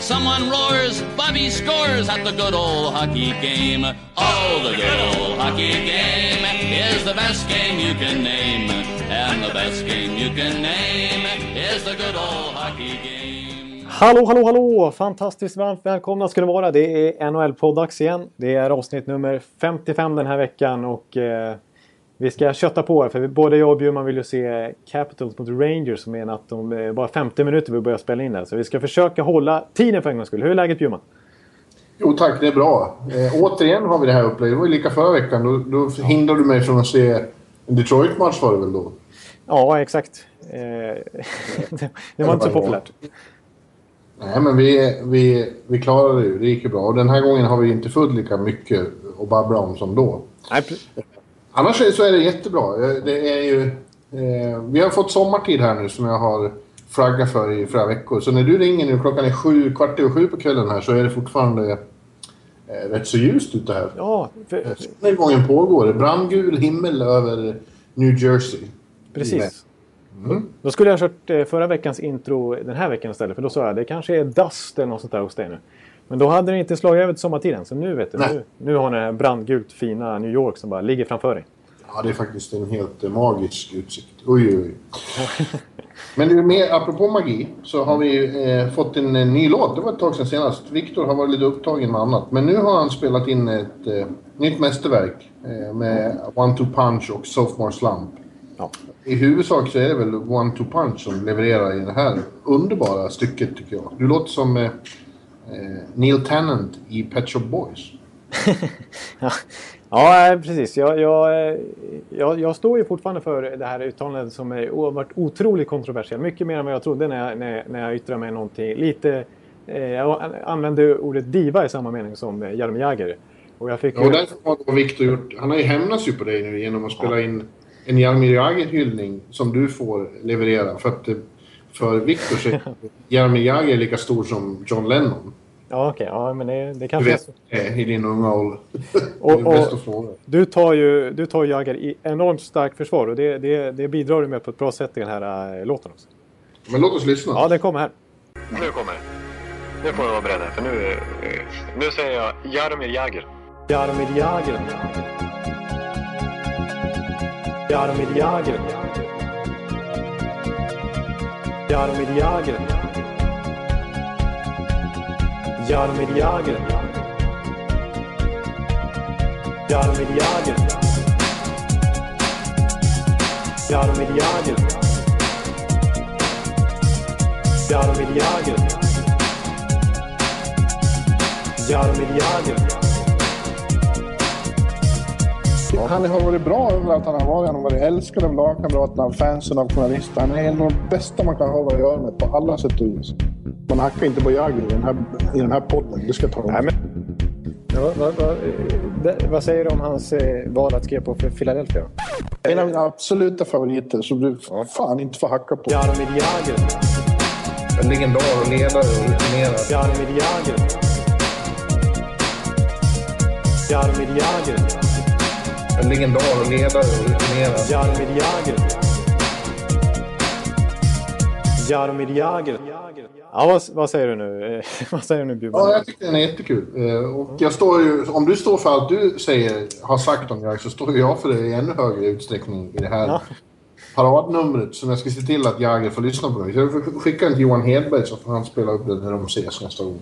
Someone roars, Bobby scores at the good old hockey game. Oh, the good old hockey game is the best game you can name. And the best game you can name is the good old hockey game. Hallå, hallå, hallå! Fantastiskt varmt välkomna ska ni vara. Det är NHL-podd-dags igen. Det är avsnitt nummer 55 den här veckan och eh, vi ska kötta på här, för både jag och Bjurman vill ju se Capitals mot Rangers som är natt om eh, bara 50 minuter vi börjar spela in där. Så vi ska försöka hålla tiden för en gångs skull. Hur är läget Bjurman? Jo tack, det är bra. Eh, återigen har vi det här upplägget. Det var ju lika förra veckan. Då, då hindrade du mig från att se en Detroit-match var det väl då? Ja, exakt. Eh, det, det var inte så populärt. Nej, men vi, vi, vi klarade det ju. Det gick ju bra. Och den här gången har vi inte fullt lika mycket att babbla om som då. Nej, Annars så är det jättebra. Eh, Det är ju... Eh, vi har fått sommartid här nu som jag har flaggat för i flera veckor. Så när du ringer nu, klockan är sju, kvart över sju på kvällen här, så är det fortfarande eh, rätt så ljust ute här. ja, för, Solnedgången pågår. Brandgul himmel över New Jersey. precis. Då skulle jag ha kört eh, förra veckans intro den här veckan istället. För då sa jag det kanske är dust eller något sånt där hos dig nu. Men då hade det inte slagit över till sommartiden. Så nu vet du. Nej. Nu, nu har ni det här brandgult fina New York som bara ligger framför dig. Ja, det är faktiskt en helt eh, magisk utsikt. Oj, oj, oj. Men det är mer, apropå magi, så har vi eh, fått en, eh, ny låt. Det var ett tag sedan senast. Viktor har varit lite upptagen med annat. Men nu har han spelat in ett eh, nytt mästerverk eh, med One Two Punch och Sophomore Slump. Ja. I huvudsak så är det väl One Two Punch som levererar i det här underbara stycket tycker jag. Du låter som eh, Neil Tennant i Pet Shop Boys. Ja, ja eh, precis. Jag, jag, eh, jag, jag står ju fortfarande för det här uttalandet som har varit otroligt kontroversiellt. Mycket mer än vad jag trodde när jag, när, när jag yttrar mig någonting. Lite, eh, jag använde ordet diva i samma mening som eh, Jaromir Jagr. Och jag fick Ja, och därför har Victor gjort... Han har ju hämnats ju på dig nu genom att spela in en Jaromir Jagr-hyllning som du får leverera. För att eh, för Victor så är Jaromir Jagr lika stor som John Lennon. Ja, okej. Ja, men det, det Du kanske är vet, så. eh, i din unga ålder. Och- är och-. Du tar ju du tar Jagr i enormt starkt försvar och det, det, det bidrar du med på ett bra sätt i den här eh, låten också. Men låt oss lyssna. Ja, den kommer här. Nu kommer det. Nu får du vara beredd för nu, nu säger jag Jaromir Jagr. Jaromir Jagr. Jaromir ਯਾਰ ਮੇਰੀ ਆ ਗਿਰ ਯਾਰ ਮੇਰੀ ਆ ਗਿਰ ਯਾਰ ਮੇਰੀ ਆ ਗਿਰ ਯਾਰ ਮੇਰੀ ਆ ਗਿਰ ਯਾਰ ਮੇਰੀ ਆ ਗਿਰ ਯਾਰ ਮੇਰੀ ਆ ਗਿਰ Han har varit bra överallt han har varit. Han har varit älskad av lagkamraterna, av fansen, av journalister. Han är en av de bästa man kan ha att göra med på alla sätt och vis. Man hackar inte på Jagr i den här, i den här podden. Det ska om. Nej, men... Ja, vad, vad, vad, vad säger du om hans eh, val att skriva på för Philadelphia? En av mina absoluta favoriter som du fan inte får hacka på. Jaromir Jagr. En legendar och ledare och rutinerad. Jaromir Jagr. Jaromir Jagr. En legendar och ledare och rutinerad. Jaromir Jagr. Jaromir Jagr. Ja, vad, vad säger du nu? Vad säger du nu Bjurman? Ja, jag tycker den är jättekul. Eh, Och jag står ju, om du står för allt du säger, har sagt om Jagr så står jag för det i ännu högre utsträckning i det här Ja. paradnumret som jag ska se till att Jagr får lyssna på. Jag får skicka den till Johan Hedberg så får han spela upp den när de ses nästa gång.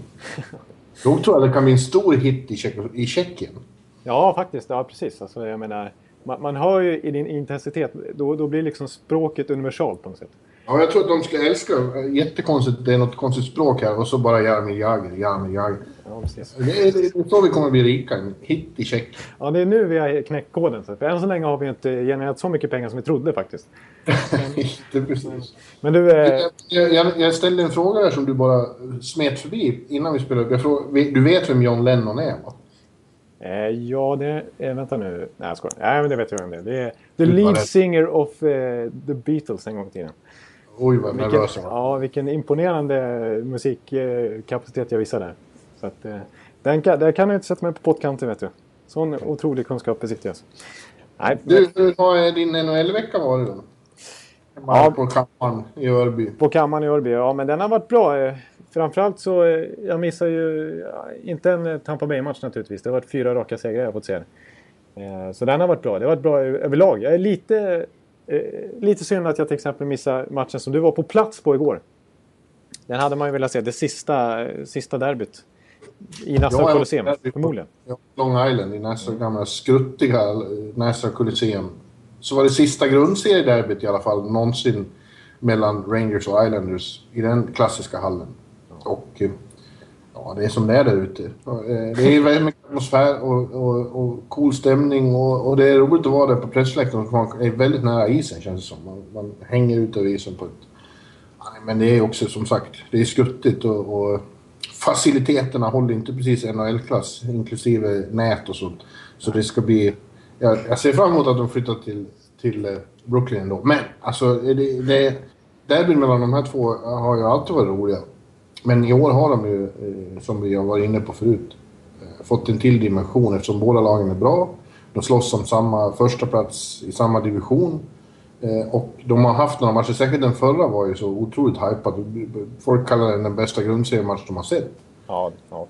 Då tror jag det kan bli en stor hit i, Tjeck- i Tjeckien. Ja, faktiskt. Ja, precis. Alltså, jag menar, man, man hör ju i din intensitet, då, då blir liksom språket universalt på något sätt. Ja, jag tror att de skulle älska det. Jättekonstigt, det är något konstigt språk här och så bara Jaromir Jagr, Jaromir Jagr. Ja, precis. Det är, det är så vi kommer bli rika. En hit i Tjeckien. Ja, det är nu vi har knäckt koden. För än så länge har vi inte genererat så mycket pengar som vi trodde faktiskt. det precis. Men du, eh, Jag, jag, jag ställde en fråga där som du bara smet förbi innan vi spelade upp. Frågade, du vet vem John Lennon är va? Eh, ja, det är... Vänta nu. Nej, jag skojar. Nej, men det vet jag vem det är. Det är the vad lead singer of eh, The Beatles en gång i tiden. Oj, vad Vilken, nervös jag var. ja, vilken imponerande musikkapacitet jag visade. Så att, eh, den kan, där kan jag inte sätta mig på pottkanten, vet du. Sån otrolig kunskap besitter jag. alltså. Nej, Du, hur har din NHL-vecka varit då? Ja. på kammaren i Örby. På kammaren i Örby, ja men den har varit bra. Framförallt så, eh, jag missar ju inte en eh, Tampa Bay-match naturligtvis. Det har varit fyra raka segrar jag har fått se. Eh, Så den har varit bra. Det har varit bra överlag. Jag är lite, lite synd att jag till exempel missar matchen som du var på plats på igår. Den hade man ju velat se. Det sista, sista derbyt. I Nassau Ja, Colosseum, förmodligen. Ja, Long Island i nästa gamla skruttiga Nassau Coliseum. Så var det sista grundseriederbyt i alla fall någonsin mellan Rangers och Islanders i den klassiska hallen. Och eh, ja, det är som det är där ute. Eh, det är väldigt mycket atmosfär och, och, och cool stämning och, och det är roligt att vara där på pressläktaren. Man är väldigt nära isen känns det som. Man, man hänger ut över isen på ett... Men det är också som sagt, det är skuttigt och, och faciliteterna håller inte precis NHL-klass, inklusive nät och sånt. Så det ska bli... Jag, jag ser fram emot att de flyttar till, till eh, Brooklyn ändå. Men alltså, det, det, derbyn mellan de här två har ju alltid varit roliga. Men i år har de ju, eh, som vi har varit inne på förut, eh, fått en till dimension eftersom båda lagen är bra. De slåss om samma första plats i samma division. Eh, Och de har haft några matcher, särskilt den förra var ju så otroligt hypad. Folk kallar den den bästa grundseriematch de har sett. Ja, ja.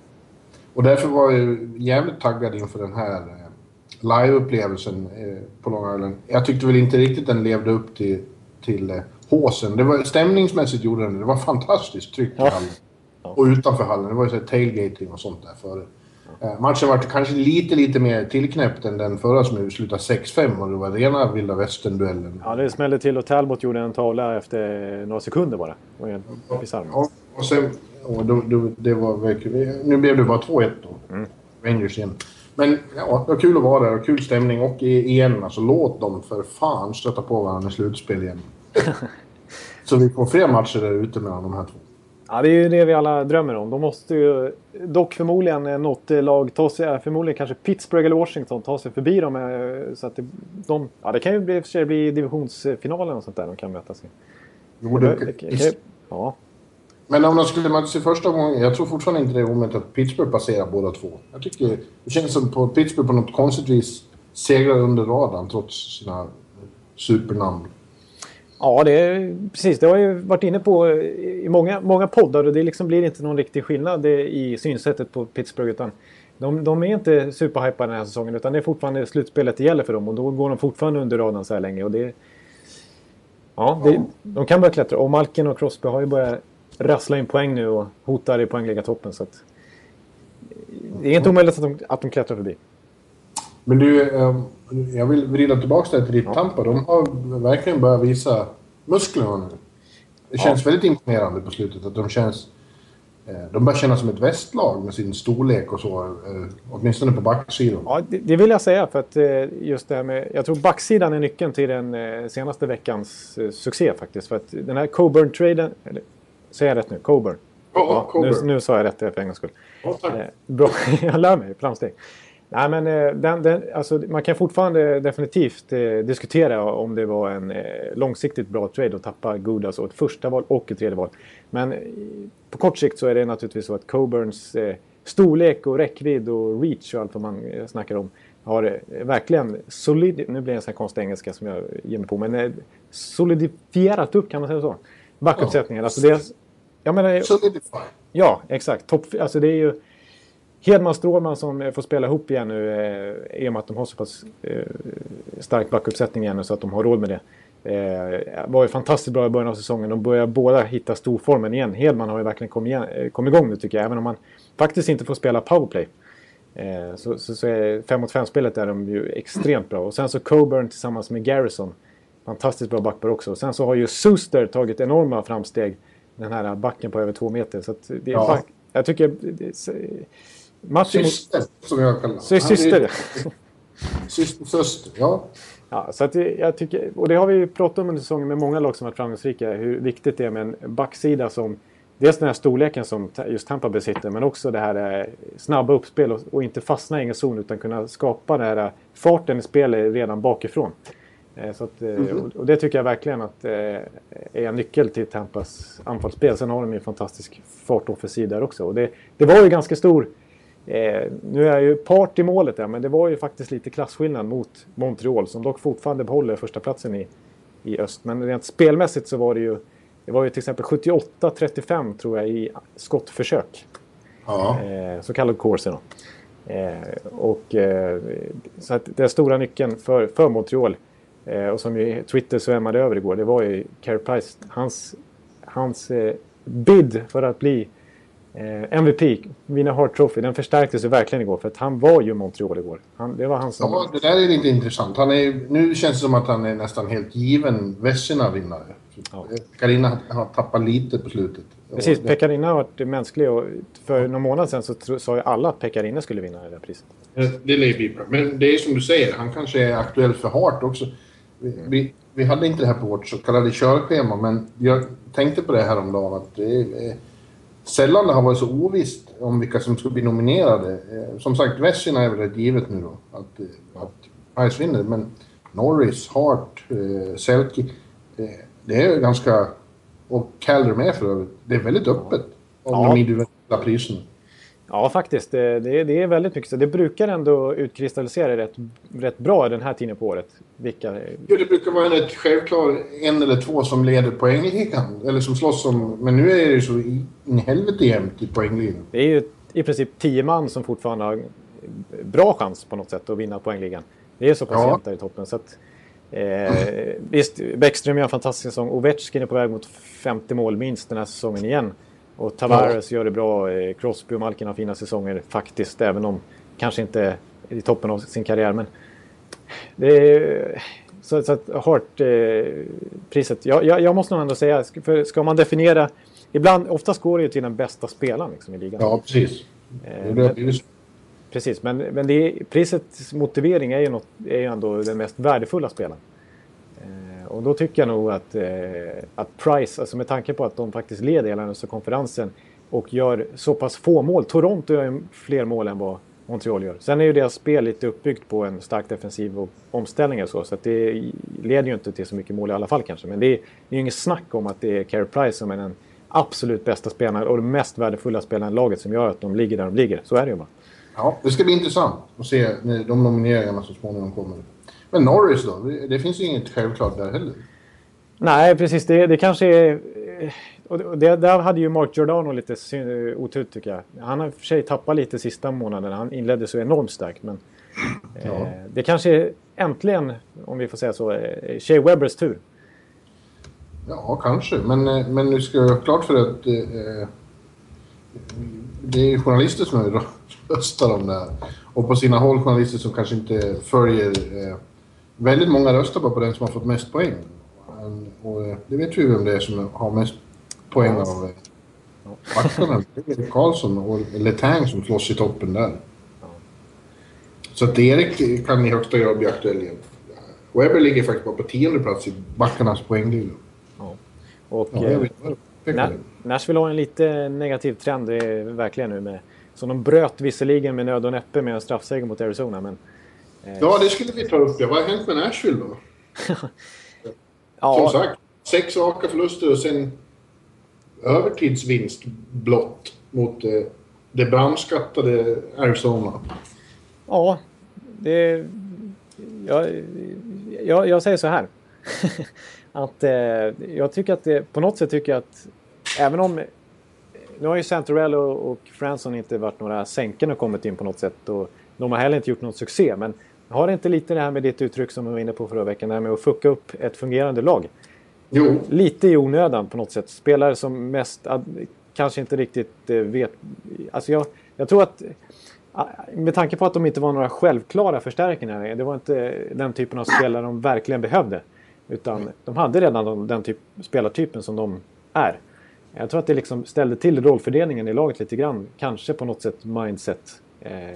Och därför var jag jävligt taggad inför den här live-upplevelsen på Long Island. Jag tyckte väl inte riktigt den levde upp till, till håsen. Det var, stämningsmässigt gjorde den det. Var fantastiskt tryck i hallen. Och utanför hallen. Det var ju så tailgating och sånt där före. Eh, matchen var kanske lite, lite mer tillknäppt än den förra som slutade 6-5 och det var rena vilda västern-duellen. ja, det smällde till och Talbot gjorde en tavla efter några sekunder bara. Det var helt bisarrt. Ja, och sen... Och då, då, det var. Nu blev det bara 2-1 då. Rangers igen. Men ja, det var kul att vara där och kul stämning. Och igen, alltså låt dem för fan stöta på varandra i slutspel igen. Så vi får fler matcher där ute mellan de här två. Ja, det är ju det vi alla drömmer om. De måste ju dock förmodligen eh, något lag ta sig, eh, förmodligen kanske Pittsburgh eller Washington, ta sig förbi dem. eh, Så att de, ja, det kan ju bli, för bli divisionsfinalen och sånt där de kan mötas i. Jo, Det, det, det, det, ja. men om de skulle mötas i första gången, jag tror fortfarande inte det är omöjligt att Pittsburgh passerar båda två. Jag tycker det känns som på Pittsburgh på något konstigt vis segrar under radarn trots sina supernamn. Ja, det är, precis. Det har jag ju varit inne på i många, många poddar och det liksom blir inte någon riktig skillnad i synsättet på Pittsburgh. Utan de, de är inte superhypade den här säsongen utan det är fortfarande slutspelet det gäller för dem och då går de fortfarande under radarn så här länge. Och det, ja, det, de kan börja klättra och Malkin och Crosby har ju börjat rassla in poäng nu och hotar i poängliga-toppen. Så att, det är inte omöjligt att de, att de klättrar förbi. Men du, eh, jag vill vrida tillbaka det till ditt Tampa. De har verkligen börjat visa musklerna nu. Det känns väldigt imponerande på slutet. Att de känns... eh, De börjar kännas som ett västlag med sin storlek och så. eh, Åtminstone på backsidan. Ja, det, det vill jag säga för att eh, just det här med... Jag tror backsidan är nyckeln till den senaste veckans succé faktiskt. För att den här Coburn-traden... Säger jag rätt nu? Coburn? Ja, nu, Coburn. nu sa jag rätt för en gångs skull. Ja, tack. Bra, jag lär mig. Framsteg. Nej, men eh, den, den, alltså, man kan fortfarande definitivt eh, diskutera om det var en eh, långsiktigt bra trade att tappa Gudas och ett första val och ett tredje val. Men eh, på kort sikt så är det naturligtvis så att Coburns eh, storlek och räckvidd och reach och allt vad man eh, snackar om har verkligen solid... Nu blir det en sån här konstig engelska som jag ger mig på. Men solidifierat upp, kan man säga så? Backuppsättningen. Alltså det, jag menar, Solidify. Ja, exakt. Topp, alltså det är ju Hedman Strålman som får spela ihop igen nu eh, i och med att de har så pass eh, stark backuppsättning igen nu så att de har råd med det. Eh, var ju fantastiskt bra i början av säsongen. De börjar båda hitta storformen igen. Hedman har ju verkligen kommit, igen, eh, kommit igång nu tycker jag. Även om han faktiskt inte får spela powerplay. Eh, så, så, så är 5 mot 5-spelet är de ju extremt bra. Och sen så Coburn tillsammans med Garrison. Fantastiskt bra backpar också. Och sen så har ju Suster tagit enorma framsteg. Den här backen på över två meter. Så det är Ja. back, jag tycker... Matchen mot... Syster, som jag kallar Sy- Syster. Syster, syster, ja. Ja, så att jag tycker, och det har vi ju pratat om under säsongen med många lag som varit framgångsrika. Hur viktigt det är med en backsida som dels den här storleken som just Tampa besitter men också det här eh, snabba uppspel och, och inte fastna i egen zon utan kunna skapa den här eh, farten i spelet redan bakifrån. Eh, så att, mm. och det tycker jag verkligen att är en nyckel till Tampas anfallsspel. Sen har de ju en fantastisk fartoffensiv där också. Och det, det var ju ganska stor... Eh, nu är jag ju part i målet där, men det var ju faktiskt lite klasskillnad mot Montreal som dock fortfarande behåller första platsen i, i öst. Men rent spelmässigt så var det ju det var ju till exempel 78-35 tror jag i skottförsök. Ja. Eh, så kallad corsi då. Eh, och, eh, så att den stora nyckeln för, för Montreal eh, och som ju Twitter svämmade över igår det var ju Carey Price. Hans, hans eh, bid för att bli MVP, vinna Hart Trophy, den förstärktes ju verkligen igår för att han var ju Montreal igår. Han, det var han som... Ja, det där är lite intressant. Han är, nu känns det som att han är nästan helt given Vesina-vinnare. Ja. Pekarina har tappat lite på slutet. Precis, Pekarina har varit mänsklig och för någon månad sedan så sa ju alla att Pekarina skulle vinna det där priset. Det lär bli bra. Men det är som du säger, han kanske är aktuell för Hart också. Vi, vi, vi, hade inte det här på vårt så kallade körschema men jag tänkte på det här om dagen att det är sällan det har varit så ovisst om vilka som ska bli nominerade. Eh, som sagt, Vesina är väl rätt givet nu då, att, eh, att Price vinner. Men Norris, Hart, eh, Selke, eh, det är ganska... Och Calder med för övrigt. Det är väldigt öppet om ja. de individuella priserna. Ja, faktiskt. Det, det, det, är väldigt mycket så. Det brukar ändå utkristallisera rätt, rätt bra den här tiden på året. Vilka... Jo, det brukar vara ett självklart en eller två som leder poängligan. Eller som slåss om... Men nu är det så in helvete jämnt i poängligan. Det är ju i princip tio man som fortfarande har bra chans på något sätt att vinna poängligan. Det är så pass ja. jämnt där i toppen. Så att, eh, visst, Bäckström gör en fantastisk säsong. Ovechkin är på väg mot 50 mål minst den här säsongen igen. Och Tavares ja. gör det bra. Eh, Crosby och Malkin har fina säsonger faktiskt. Även om kanske inte i toppen av sin karriär. Men det är, så, så att Hart-priset. Eh, jag, jag, jag, måste nog ändå säga, för ska man definiera... Ibland, oftast går det ju till den bästa spelaren liksom, i ligan. Ja, precis. Eh, men, precis, men, men det prisets motivering är ju, något, är ju ändå den mest värdefulla spelaren. Eh, och då tycker jag nog att, eh, att Price, alltså med tanke på att de faktiskt leder hela den konferensen och gör så pass få mål. Toronto gör fler mål än vad Montreal gör. Sen är ju deras spel lite uppbyggt på en stark defensiv och så. Så att det leder ju inte till så mycket mål i alla fall kanske. Men det är, ju inget snack om att det är Carey Price som är den absolut bästa spelaren och den mest värdefulla spelaren i laget som gör att de ligger där de ligger. Så är det ju bara. Ja, det ska bli intressant att se när de nomineringarna så småningom kommer. Men Norris då? Det finns ju inget självklart där heller. Nej, precis. Det, det kanske är... Och det, där hade ju Mark Giordano lite otur tycker jag. Han har för sig tappat lite sista månaden. Han inledde så enormt starkt. Men ja. eh, det kanske är äntligen, om vi får säga så, eh, Shea Webbers tur. Ja, kanske. Men, eh, men nu ska jag ha klart för att eh, det är journalister som röstar om det här. Och på sina håll journalister som kanske inte följer eh, väldigt många röstar bara på den som har fått mest poäng. Och eh, det vet vi ju vem det är som har mest poäng av eh, backarna. Det är Karlsson och Letang som slåss i toppen där. Så att Erik kan i högsta grad bli aktuell igen. Webber ligger faktiskt bara på tionde plats i backarnas poängliga. Ja. Och ja, eh, Nashville har en lite negativ trend verkligen nu med... Så de bröt visserligen med nöd och näppe med en straffseger mot Arizona men Eh, ja, det skulle vi ta upp. Ja. Vad har hänt med Nashville då? ja. Som sagt, sex raka förluster och sen övertidsvinst blott mot eh, det brandskattade Arizona. Ja, det... Jag, jag, jag säger så här. att eh, jag tycker att det, på något sätt tycker jag att även om nu har ju Santorell och, och Franson inte varit några sänken och kommit in på något sätt och de har heller inte gjort någon succé men har det inte lite det här med ditt uttryck som vi var inne på förra veckan, det här med att fucka upp ett fungerande lag? Jo. Lite i onödan på något sätt. Spelare som mest kanske inte riktigt eh, vet... Alltså jag, jag tror att med tanke på att de inte var några självklara förstärkningar. Det var inte den typen av spelare de verkligen behövde. Utan de hade redan den typ, spelartypen som de är. Jag tror att det liksom ställde till rollfördelningen i laget lite grann. Kanske på något sätt mindset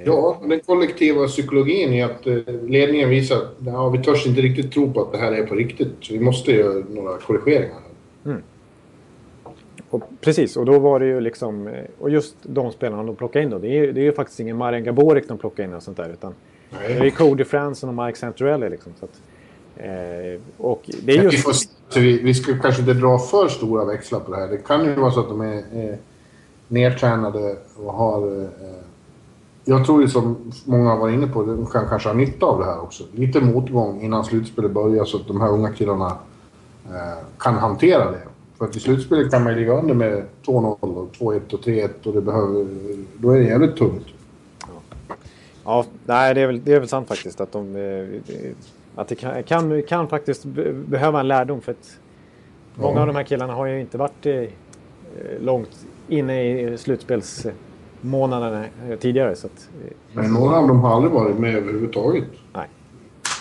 ja, den kollektiva psykologin i att eh, ledningen visar att ja, vi törs inte riktigt tro på att det här är på riktigt. Så vi måste göra några korrigeringar. Mm. och, precis, och då var det ju liksom... eh, Och just de spelarna de plockade in då. Det är, det är ju faktiskt ingen Marian Gaborik de plockade in och sånt där. Utan det är Cody Franson och Mike Santorelli liksom. Så att, eh, och det är Vi, just... får, vi, vi ska kanske inte dra för stora växlar på det här. Det kan ju vara så att de är eh, nedtränade och har... Eh, jag tror ju som många varit inne på, de kan kanske ha nytta av det här också. Lite motgång innan slutspelet börjar så att de här unga killarna eh, kan hantera det. För att i slutspelet kan man ju ligga under med 2-0 och 2-1 och 3-1 och det behöver... Då är det jävligt tungt. Ja, nej, det är väl, det är väl sant faktiskt att de... eh, Att det kan, kan, kan faktiskt be- behöva en lärdom för att många Ja. av de här killarna har ju inte varit eh, långt inne i slutspelsmånaderna eh, tidigare. Så att, eh, Men några av dem har aldrig varit med överhuvudtaget. nej.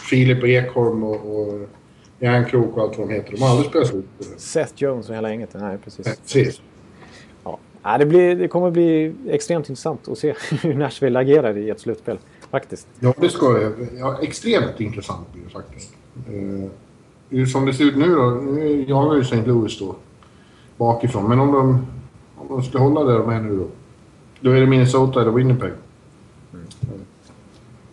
Filip Ekholm och, och Järnkrok och allt vad de heter. De har aldrig spelat slutspel. Seth Jones och hela gänget. Nej, precis. Precis. Ja. Nej, det, blir, det kommer bli extremt intressant att se hur Nashville agerar i ett slutspel. Faktiskt. Ja, det ska jag. Ja, extremt intressant blir det faktiskt. Eh, hur som det ser ut nu då. Nu jagar ju St. Louis då bakifrån. Men om de, om de ska hålla där de är nu då. Då är det Minnesota eller Winnipeg.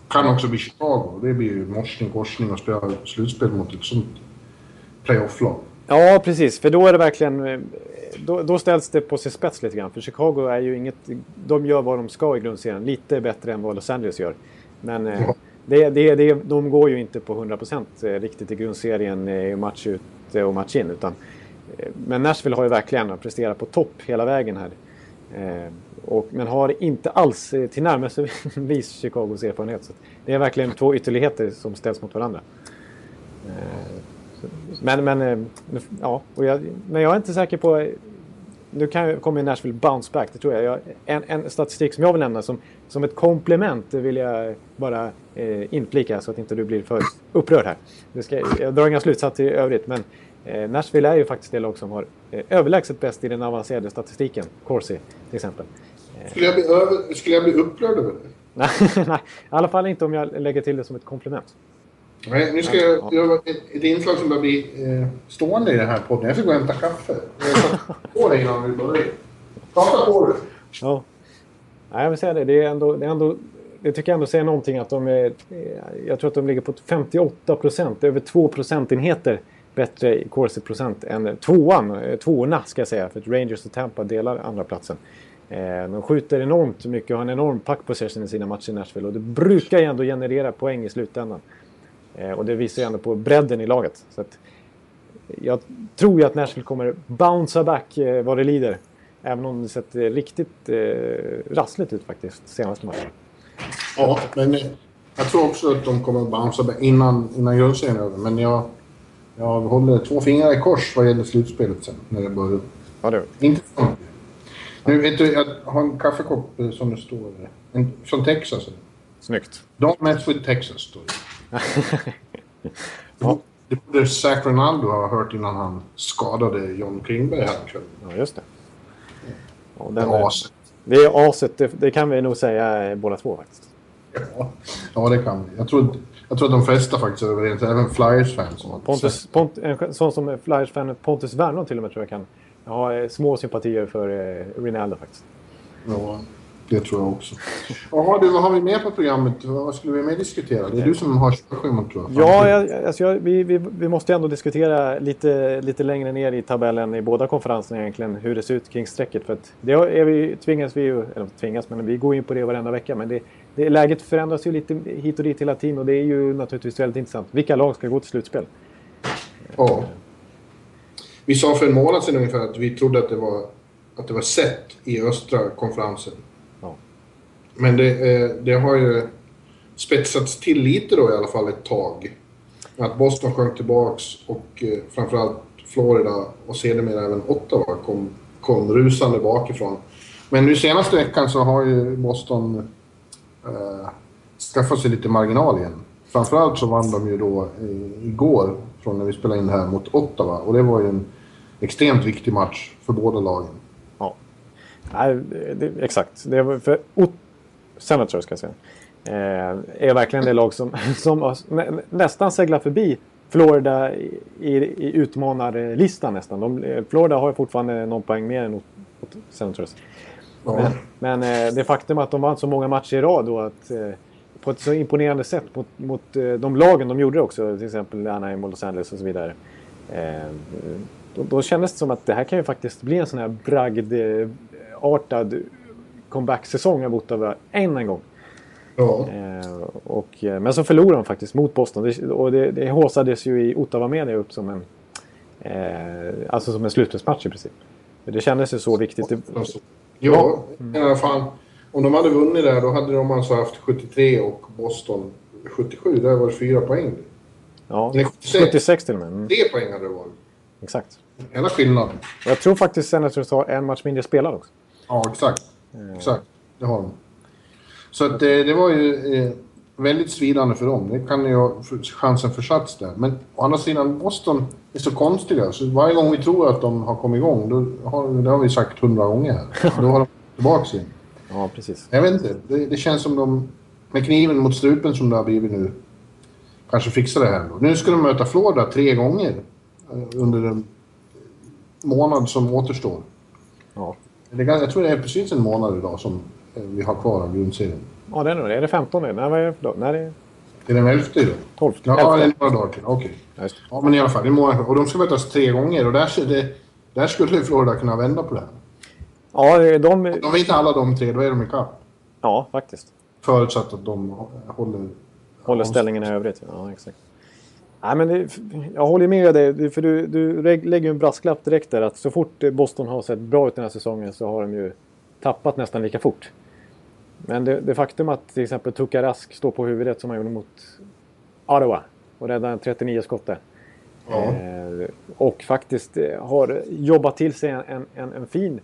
Kan också bli Chicago. Det blir ju morsning, korsning och spela slutspel mot ett sånt playoff-lag. Ja, precis. För då är det verkligen... eh, Då, då ställs det på sin spets lite grann. För Chicago är ju inget... De gör vad de ska i grundserien. Lite bättre än vad Los Angeles gör. Men eh, Ja. det, det, det, de går ju inte på 100% riktigt i grundserien eh, match ut och match in. Utan, eh, men Nashville har ju verkligen presterat på topp hela vägen här. Och, men har inte alls eh, tillnärmelsevis Chicagos erfarenhet. Så det är verkligen två ytterligheter som ställs mot varandra. Eh, men, men, eh, ja, och jag, men jag är inte säker på... Nu kan, jag- kommer Nashville bounce back, det tror jag. jag en, en statistik som jag vill nämna som, som ett komplement vill jag bara eh, inflika så att inte du blir för upprörd här. Det ska, jag drar inga slutsatser i övrigt, men eh, Nashville är ju faktiskt det lag som har eh, överlägset bäst i den avancerade statistiken. Corsi till exempel. Skulle jag bli, över, skulle jag bli upprörd över det? Nej, nej, i alla fall inte om jag lägger till det som ett komplement. Nej, nu ska jag göra ett, ett inslag som börjar bli eh, stående i den här podden. Jag ska gå och hämta kaffe. Jag på dig innan vi började. Prata på du. Ja. Nej, jag vill säga det. Det, är ändå, det, är ändå, det tycker jag ändå säger någonting att de är... Jag tror att de ligger på 58 procent, över 2 procentenheter bättre i corsi procent än tvåan, eh, tvåorna ska jag säga. För att Rangers och Tampa delar andra platsen. Eh, De skjuter enormt mycket och har en enorm puck possession i sina matcher i Nashville. Och det brukar ju ändå generera poäng i slutändan. Eh, Och det visar ju ändå på bredden i laget. Så att jag tror ju att Nashville kommer bouncea back eh, vad det lider. Även om det sett riktigt rassligt ut faktiskt senaste matchen. Ja, men jag tror också att de kommer bouncea back innan, innan grundserien är över. Men jag, jag håller två fingrar i kors vad gäller slutspelet sen när det börjar. Ja, det Inte mycket. Nu vet du, jag har en kaffekopp eh, som det står. eh, En, från Texas. Snyggt. Don't mess with Texas, står det. Ja. Det borde Zach Ronaldo ha hört innan han skadade John Klingberg här ikväll. Ja, just det. Ja, Det den, är aset. det är aset, det, det kan vi nog säga eh, båda två faktiskt. Ja. ja, det kan vi. Jag tror, jag tror att de flesta faktiskt är överens. Även Flyers-fans. Pontus, Pont, en sån som Flyers-fan Pontus Wernbloom till och med tror jag kan ha eh, små sympatier för eh, Rinaldo faktiskt. Ja, det tror jag också. Jaha, du, vad har vi mer på programmet? Vad skulle vi mer diskutera? Det är du som har körschemat tror jag. Ja, jag, alltså jag, vi, vi, vi måste ändå diskutera lite, lite längre ner i tabellen i båda konferenserna egentligen hur det ser ut kring strecket. För att det är vi, tvingas vi ju, eller tvingas, men vi går in på det varenda vecka. Men det, det, läget förändras ju lite hit och dit hela tiden och det är ju naturligtvis väldigt intressant. Vilka lag ska gå till slutspel? Ja. Vi sa för en månad sedan ungefär att vi trodde att det var, att det var sett i östra konferensen. Ja. Men det, eh, det har ju spetsats till lite då i alla fall ett tag. Att Boston sjönk tillbaks och eh, framförallt Florida och sedermera även Ottawa kom, kom rusande bakifrån. Men nu senaste veckan så har ju Boston eh, skaffat sig lite marginal igen. Framförallt så vann de ju då eh, igår från när vi spelade in det här mot Ottawa och det var ju en extremt viktig match för båda lagen. Ja. Nej, det, exakt. Det var för Ot- Senators ska jag säga. Eh, är verkligen det lag som, som nästan seglar förbi Florida i, i, i utmanarlistan nästan. De, Florida har ju fortfarande någon poäng mer än Senators. Ja. Men, men eh, det faktum att de vann så många matcher i rad och att eh, på ett så imponerande sätt mot, mot eh, de lagen de gjorde också, till exempel Anaheim och Los Angeles och så vidare. Då, då kändes det som att det här kan ju faktiskt bli en sån här bragdartad comeback-säsong av Ottawa än en gång. Ja. Eh, och, eh, men så förlorade de faktiskt mot Boston. Det, och det, det håsades ju i Ottawa-media upp som en, eh, alltså som en slutspelsmatch i princip. Det kändes ju så viktigt. Alltså, ja, i alla fall. Om de hade vunnit där då hade de alltså haft 73 och Boston 77. Där var det fyra poäng. ja, Nej, 76. 76 till och med. Mm, Tre poäng hade det varit. exakt. Hela skillnaden. Jag tror faktiskt Senators har en match mindre spelad också. Ja, exakt. Exakt. Det har de. Så att det, det var ju eh, väldigt svidande för dem. Det kan ju ha chansen försatts där. Men å andra sidan, Boston är så konstiga. Så varje gång vi tror att de har kommit igång, då har, det har vi sagt hundra gånger här. Då har de tillbaka igen. Ja, precis. Jag vet inte. Det, det känns som de, med kniven mot strupen som det har blivit nu, kanske fixar det här. Nu ska de möta Florida tre gånger eh, under en månad som återstår. Ja, Det, är gan- jag tror det är precis en månad idag som eh, vi har kvar av grundserien. ja det är nog det. Är det 15 nu? Nej, vad är det för dag? Nej, det är Det är den elfte idag. 12. Ja, det är några dagar till. Okej. Ja, det. Ja, men i alla fall. Det är månad. Och de ska mötas tre gånger och där, det, där skulle Florida kunna vända på det här. Ja, de... De vinner alla de tre, då är de i kapp. Ja, faktiskt. Förutsatt att de håller... Håller ställningen i övrigt. Ja, exakt. Nej, men det, jag håller med dig, för du, du lägger en brasklapp direkt där att så fort Boston har sett bra ut den här säsongen så har de ju tappat nästan lika fort. Men det, det faktum att till exempel Tuukka Rask står på huvudet som han gjorde mot Ottawa och räddade en 39 skott där. Ja. Eh, och faktiskt eh, har jobbat till sig en, en, en fin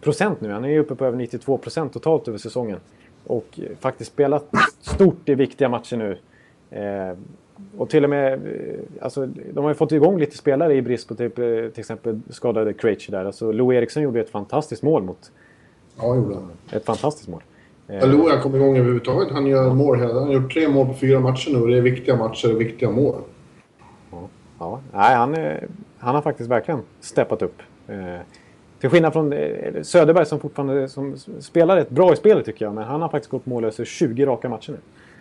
procent nu. Han är uppe på över 92 procent totalt över säsongen. Och faktiskt spelat stort i viktiga matcher nu. Eh, och till och med, eh, alltså, de har ju fått igång lite spelare i brist på typ, eh, till exempel skadade Krejci där. Alltså, Lou Eriksson gjorde ett fantastiskt mål mot... Ja, gjorde han. Ett fantastiskt mål. Eh, Ja, Loa kom igång överhuvudtaget. Han gör mål hela... Han har gjort tre mål på fyra matcher nu och det är viktiga matcher och viktiga mål. Ja, nej, han, han har faktiskt verkligen steppat upp. Till skillnad från Söderberg som fortfarande som spelar rätt bra i spelet tycker jag. Men han har faktiskt gått mållös i 20 raka matcher nu.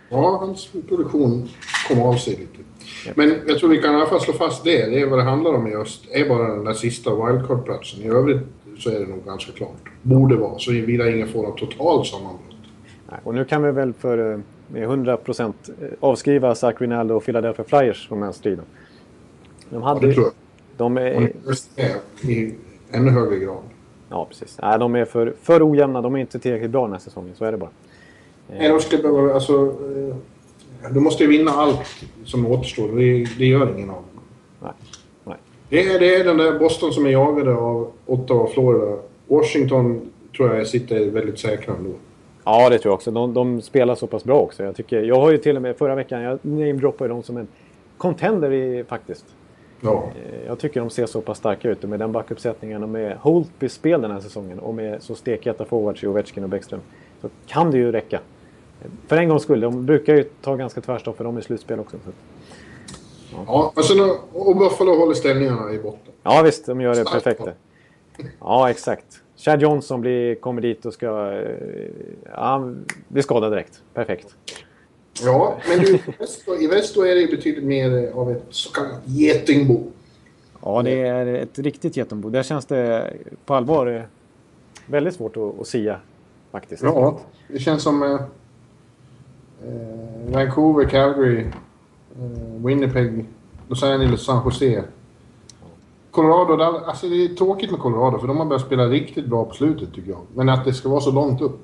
Ja, hans produktion kom av sig lite. Men jag tror vi kan i alla fall slå fast det. Det är vad det handlar om i öst. är bara den där sista wildcard-platsen. I övrigt så är det nog ganska klart. Borde vara. Så vill ingen får något totalt sammanbrott. Och nu kan vi väl för eh, med 100% avskriva Zach Rinaldo och Philadelphia Flyers från den striden. De Ja, hade det tror jag. De är i ännu högre grad. ja, precis. Nej, de är för, för ojämna. De är inte tillräckligt bra den här säsongen. Så är det bara. Nej, de skulle behöva... Alltså... eh, De måste ju vinna allt som återstår. Det, det gör ingen av dem. Nej. Nej. Det är, det är den där Boston som är jagade av Ottawa och Florida. Washington tror jag sitter väldigt säkra ändå. Ja, det tror jag också. De, de spelar så pass bra också. Jag, tycker, jag har ju till och med förra veckan, jag namedroppade dem som en contender i, faktiskt. Ja. Eh, Jag tycker de ser så pass starka ut med den backuppsättningen och med Holtbys spel den här säsongen och med så stekheta forwards i Ovechkin och Bäckström så kan det ju räcka. För en gångs skull, de brukar ju ta ganska tvärstopp för de är i slutspel också. Så. Ja, och, sen, och Buffalo håller ställningarna i botten. Ja visst, de gör det Starkt perfekt. Ja, exakt. Chad Johnson blir, kommer dit och ska... eh, Ja, blir skadad direkt. Perfekt. Ja, men du, i väst är det ju betydligt mer av ett så kallat getingbo. Ja, det är ett riktigt getingbo. Där känns det på allvar eh, väldigt svårt att, att sia faktiskt. Ja, det känns som eh, Vancouver, Calgary, eh, Winnipeg, Los Angeles, San Jose. Colorado, där, alltså det är tråkigt med Colorado för de har börjat spela riktigt bra på slutet tycker jag. Men att det ska vara så långt upp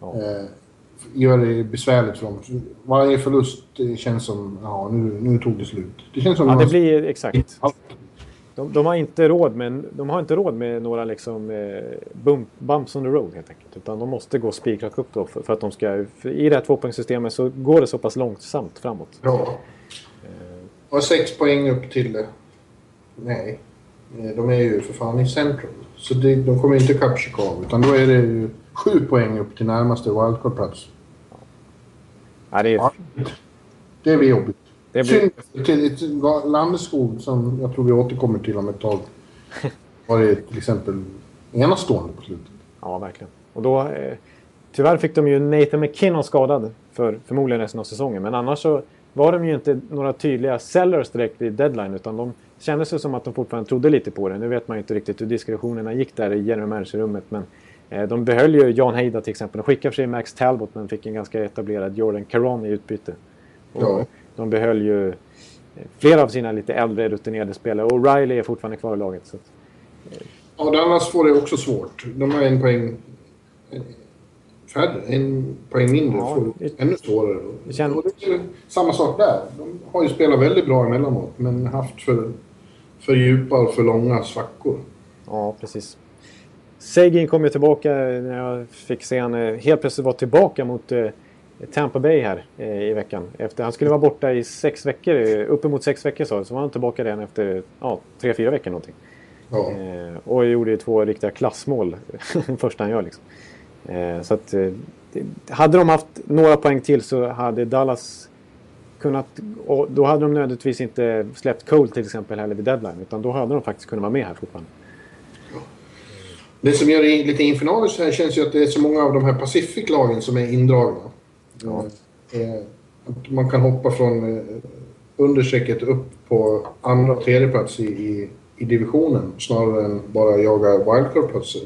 Ja. eh, gör det besvärligt för dem. Varje förlust eh, känns som, ja nu, nu tog det slut. Det känns som Ja, de det blir exakt. De, de, har inte råd med, de har inte råd med några liksom, eh, bump, bumps on the road helt enkelt. Utan de måste gå spikrakt upp då för, för att de ska... I det här tvåpoängssystemet så går det så pass långsamt framåt. Ja. Och sex poäng upp till... eh, Nej. Eh, De är ju för fan i central. Så det, de kommer inte ikapp Chicago. Utan då är det ju sju poäng upp till närmaste wildcard-plats. Ja, det är, Ja. Det är jobbigt. Det blir... Till, till Landeskog som jag tror vi återkommer till om ett tag. Var det till exempel enastående på slutet. Ja, verkligen. Och då, eh, tyvärr fick de ju Nathan McKinnon skadad för förmodligen resten av säsongen. Men annars så var de ju inte några tydliga sellers direkt i deadline. Utan de kändes ju som att de fortfarande trodde lite på det. Nu vet man ju inte riktigt hur diskussionerna gick där i general manager-rummet. Men eh, de behöll ju John Heida till exempel. De skickade för sig Max Talbot men fick en ganska etablerad Jordan Caron i utbyte. Och Ja. De behöll ju eh, flera av sina lite äldre rutinerade spelare. Och Riley är fortfarande kvar i laget. Så att, Ja, Dallas får det också svårt. De har en poäng eh, färre, en poäng mindre. Ja, får det- ännu svårare. det känns- samma sak där. De har ju spelat väldigt bra emellanåt, men haft för, för djupa och för långa svackor. Ja, precis. Seguin kom ju tillbaka när jag fick se han eh, helt plötsligt vara tillbaka mot eh, Tampa Bay här eh, i veckan. Efter, han skulle vara borta i sex veckor, eh, uppemot sex veckor sa så var han tillbaka redan efter ja, tre, fyra veckor någonting. Ja. Eh, och gjorde ju två riktiga klassmål första han gör liksom. Eh, så att eh, hade de haft några poäng till så hade Dallas kunnat, och då hade de nödvändigtvis inte släppt Cole till exempel heller vid deadline, utan då hade de faktiskt kunnat vara med här fortfarande. Det som gör det lite infernaliskt här känns ju att det är så många av de här Pacific-lagen som är indragna. Ja. Eh, man kan hoppa från eh, understrecket upp på andra och tredje plats i, i, i divisionen snarare än bara jaga wildcard-platser.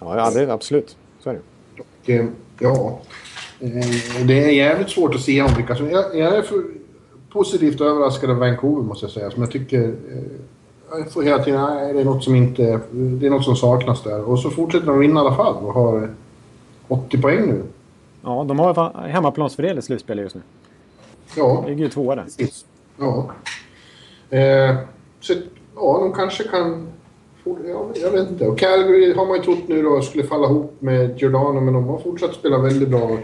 Ja, ja det, absolut. Så är det. Och, eh, ja, det är jävligt svårt att se om vilka som... Jag, jag är för positivt överraskad av Vancouver måste jag säga. Som jag tycker... Jag får hela tiden... Nej, det är något som inte... Det är något som saknas där. Och så fortsätter de vinna i alla fall och har 80 poäng nu. Ja, de har hemmaplansfördel i slutspelet just nu. Ja, De ligger ju tvåa där. precis. Ja. Eh, så ja, de kanske kan... Ja, jag vet inte. Och Calgary har man ju trott nu då skulle falla ihop med Giordano, men de har fortsatt spela väldigt bra.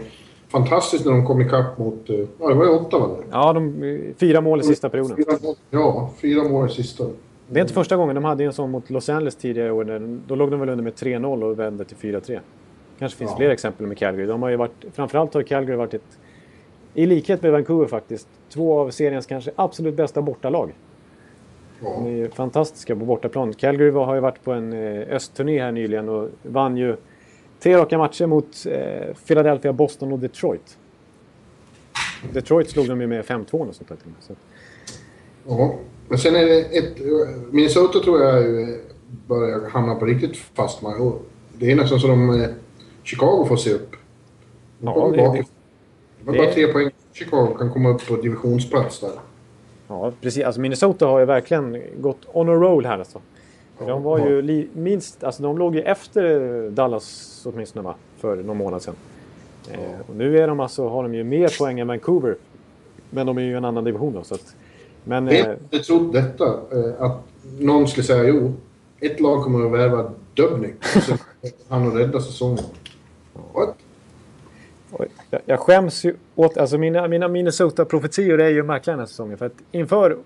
Fantastiskt när de kom ikapp mot... eh, Ja, det var ju åtta va? Ja, de, fyra mål i sista perioden. Fyra ja, fyra mål i sista. Det är inte första gången. De hade en sån mot Los Angeles tidigare i år. Då låg de väl under med 3-0 och vände till 4-3. Kanske finns Ja. fler exempel med Calgary. De har ju varit, framförallt har Calgary varit ett, i likhet med Vancouver faktiskt, två av seriens kanske absolut bästa bortalag. De Ja. är ju fantastiska på bortaplan. Calgary har ju varit på en eh, östturné här nyligen och vann ju tre raka matcher mot eh, Philadelphia, Boston och Detroit. Detroit slog de ju med 5-2 och sånt där. till och med. Så, ja. Men sen är det ett... Minnesota tror jag eh, börjar hamna på riktigt fast mark. Det är nästan så de... Chicago får se upp. Ja, det- bakifrån. Det var bara det- tre poäng. Chicago kan komma upp på divisionsplats där. ja, precis. Alltså Minnesota har ju verkligen gått on a roll här alltså. De var ju li, minst, alltså de låg ju efter Dallas åtminstone va? För någon månad sedan. Eh, och nu är de alltså, har de ju mer poäng än Vancouver. Men de är ju i en annan division då. Så att, men Vem eh, trott detta? eh, Att någon skulle säga jo, ett lag kommer att värva Dubnik. Han att rädda säsongen. What? Jag, jag skäms ju åt... Alltså mina, mina Minnesota-profetior är ju märkliga den här säsongen. För att inför,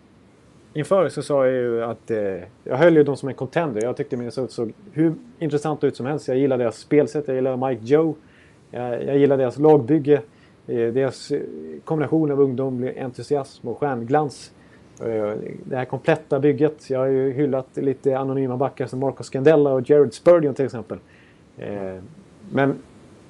inför så sa jag ju att... Eh, jag höll ju dem som en contender. Jag tyckte Minnesota såg hur intressant ut som helst. Jag gillar deras spelsätt. Jag gillar Mike Joe. Jag, jag gillar deras lagbygge. Eh, deras eh, kombination av ungdomlig entusiasm och stjärnglans. Eh, det här kompletta bygget. Jag har ju hyllat lite anonyma backar som Marcus Scandella och Jared Spurgeon till exempel. Eh, men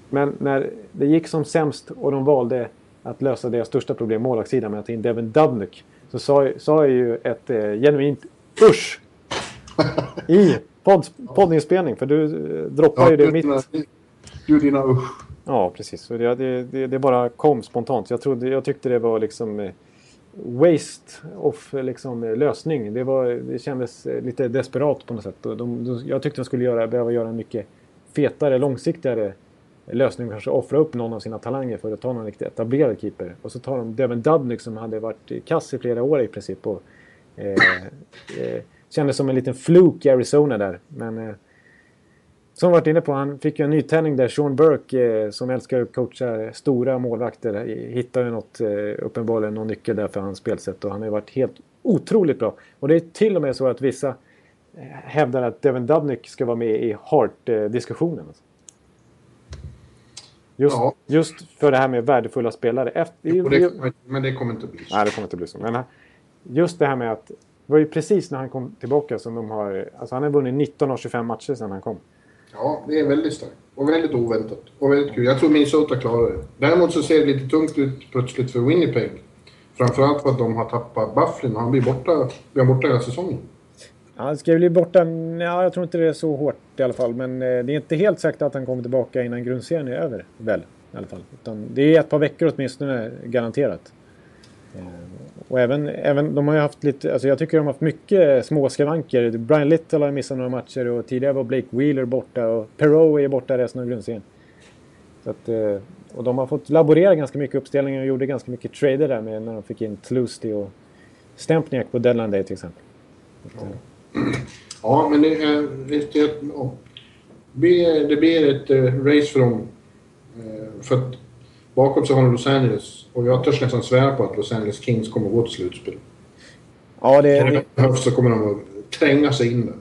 men när det gick som sämst och de valde att lösa deras största problem, målvaktssidan, med att ta in Devin Dubnyk. Så sa, sa jag ju ett eh, genuint usch i podd, poddinspelning. För du eh, droppade ju det mitt... du dina usch. Ja, precis. Det, det, det, bara kom spontant. Jag, trodde, jag tyckte det var liksom eh, waste of eh, liksom, eh, lösning. Det, var, det kändes lite desperat på något sätt. De, de, jag tyckte de skulle göra, behöva göra en mycket fetare, långsiktigare lösning. Kanske offra upp någon av sina talanger för att ta någon riktigt etablerad keeper. Och så tar de Devin Dubnyk som hade varit kass i flera år i princip. Och, eh, eh, kändes som en liten fluk i Arizona där. Men eh, som varit inne på, han fick ju en nytändning där. Sean Burke eh, som älskar att coacha stora målvakter hittar ju något, eh, uppenbarligen någon nyckel där för hans spelsätt och han har ju varit helt otroligt bra. Och det är till och med så att vissa eh, hävdar att Devin Dubnyk ska vara med i Hart-diskussionen. Alltså. Just, Ja. just för det här med värdefulla spelare. Efter, Och det, kommer- men det kommer inte bli så. Nej, det kommer inte bli så. Men just det här med att... Det var ju precis när han kom tillbaka som de har... Alltså han har vunnit 19 av 25 matcher sedan han kom. Ja, det är väldigt starkt. Och väldigt oväntat. Och väldigt kul. Jag tror Minnesota klarar det. Däremot så ser det lite tungt ut plötsligt för Winnipeg. Framförallt för att de har tappat Bufflin och han blir borta, blir borta hela säsongen. Han ska bli borta... Ja, jag tror inte det är så hårt i alla fall. Men eh, det är inte helt säkert att han kommer tillbaka innan grundserien är över. Väl, i alla fall. Utan det är ett par veckor åtminstone garanterat. Eh, Och även, även, de har ju haft lite, alltså jag tycker de har haft mycket små skavanker. Brian Little har missat några matcher och tidigare var Blake Wheeler borta och Perrow är borta resten av grundserien. Så att, eh, och de har fått laborera ganska mycket uppställningar och gjorde ganska mycket trader där med när de fick in Tlusty och Stempniak på deadline day till exempel. Att, eh, Ja, men det, är, det, det, ja. blir, ett eh, race för dem. Eh, för att bakom så har de Los Angeles. Och jag törs nästan svära på att Los Angeles Kings kommer att gå till slutspel. Ja, det, Om det, behövs så kommer de att tränga sig in där.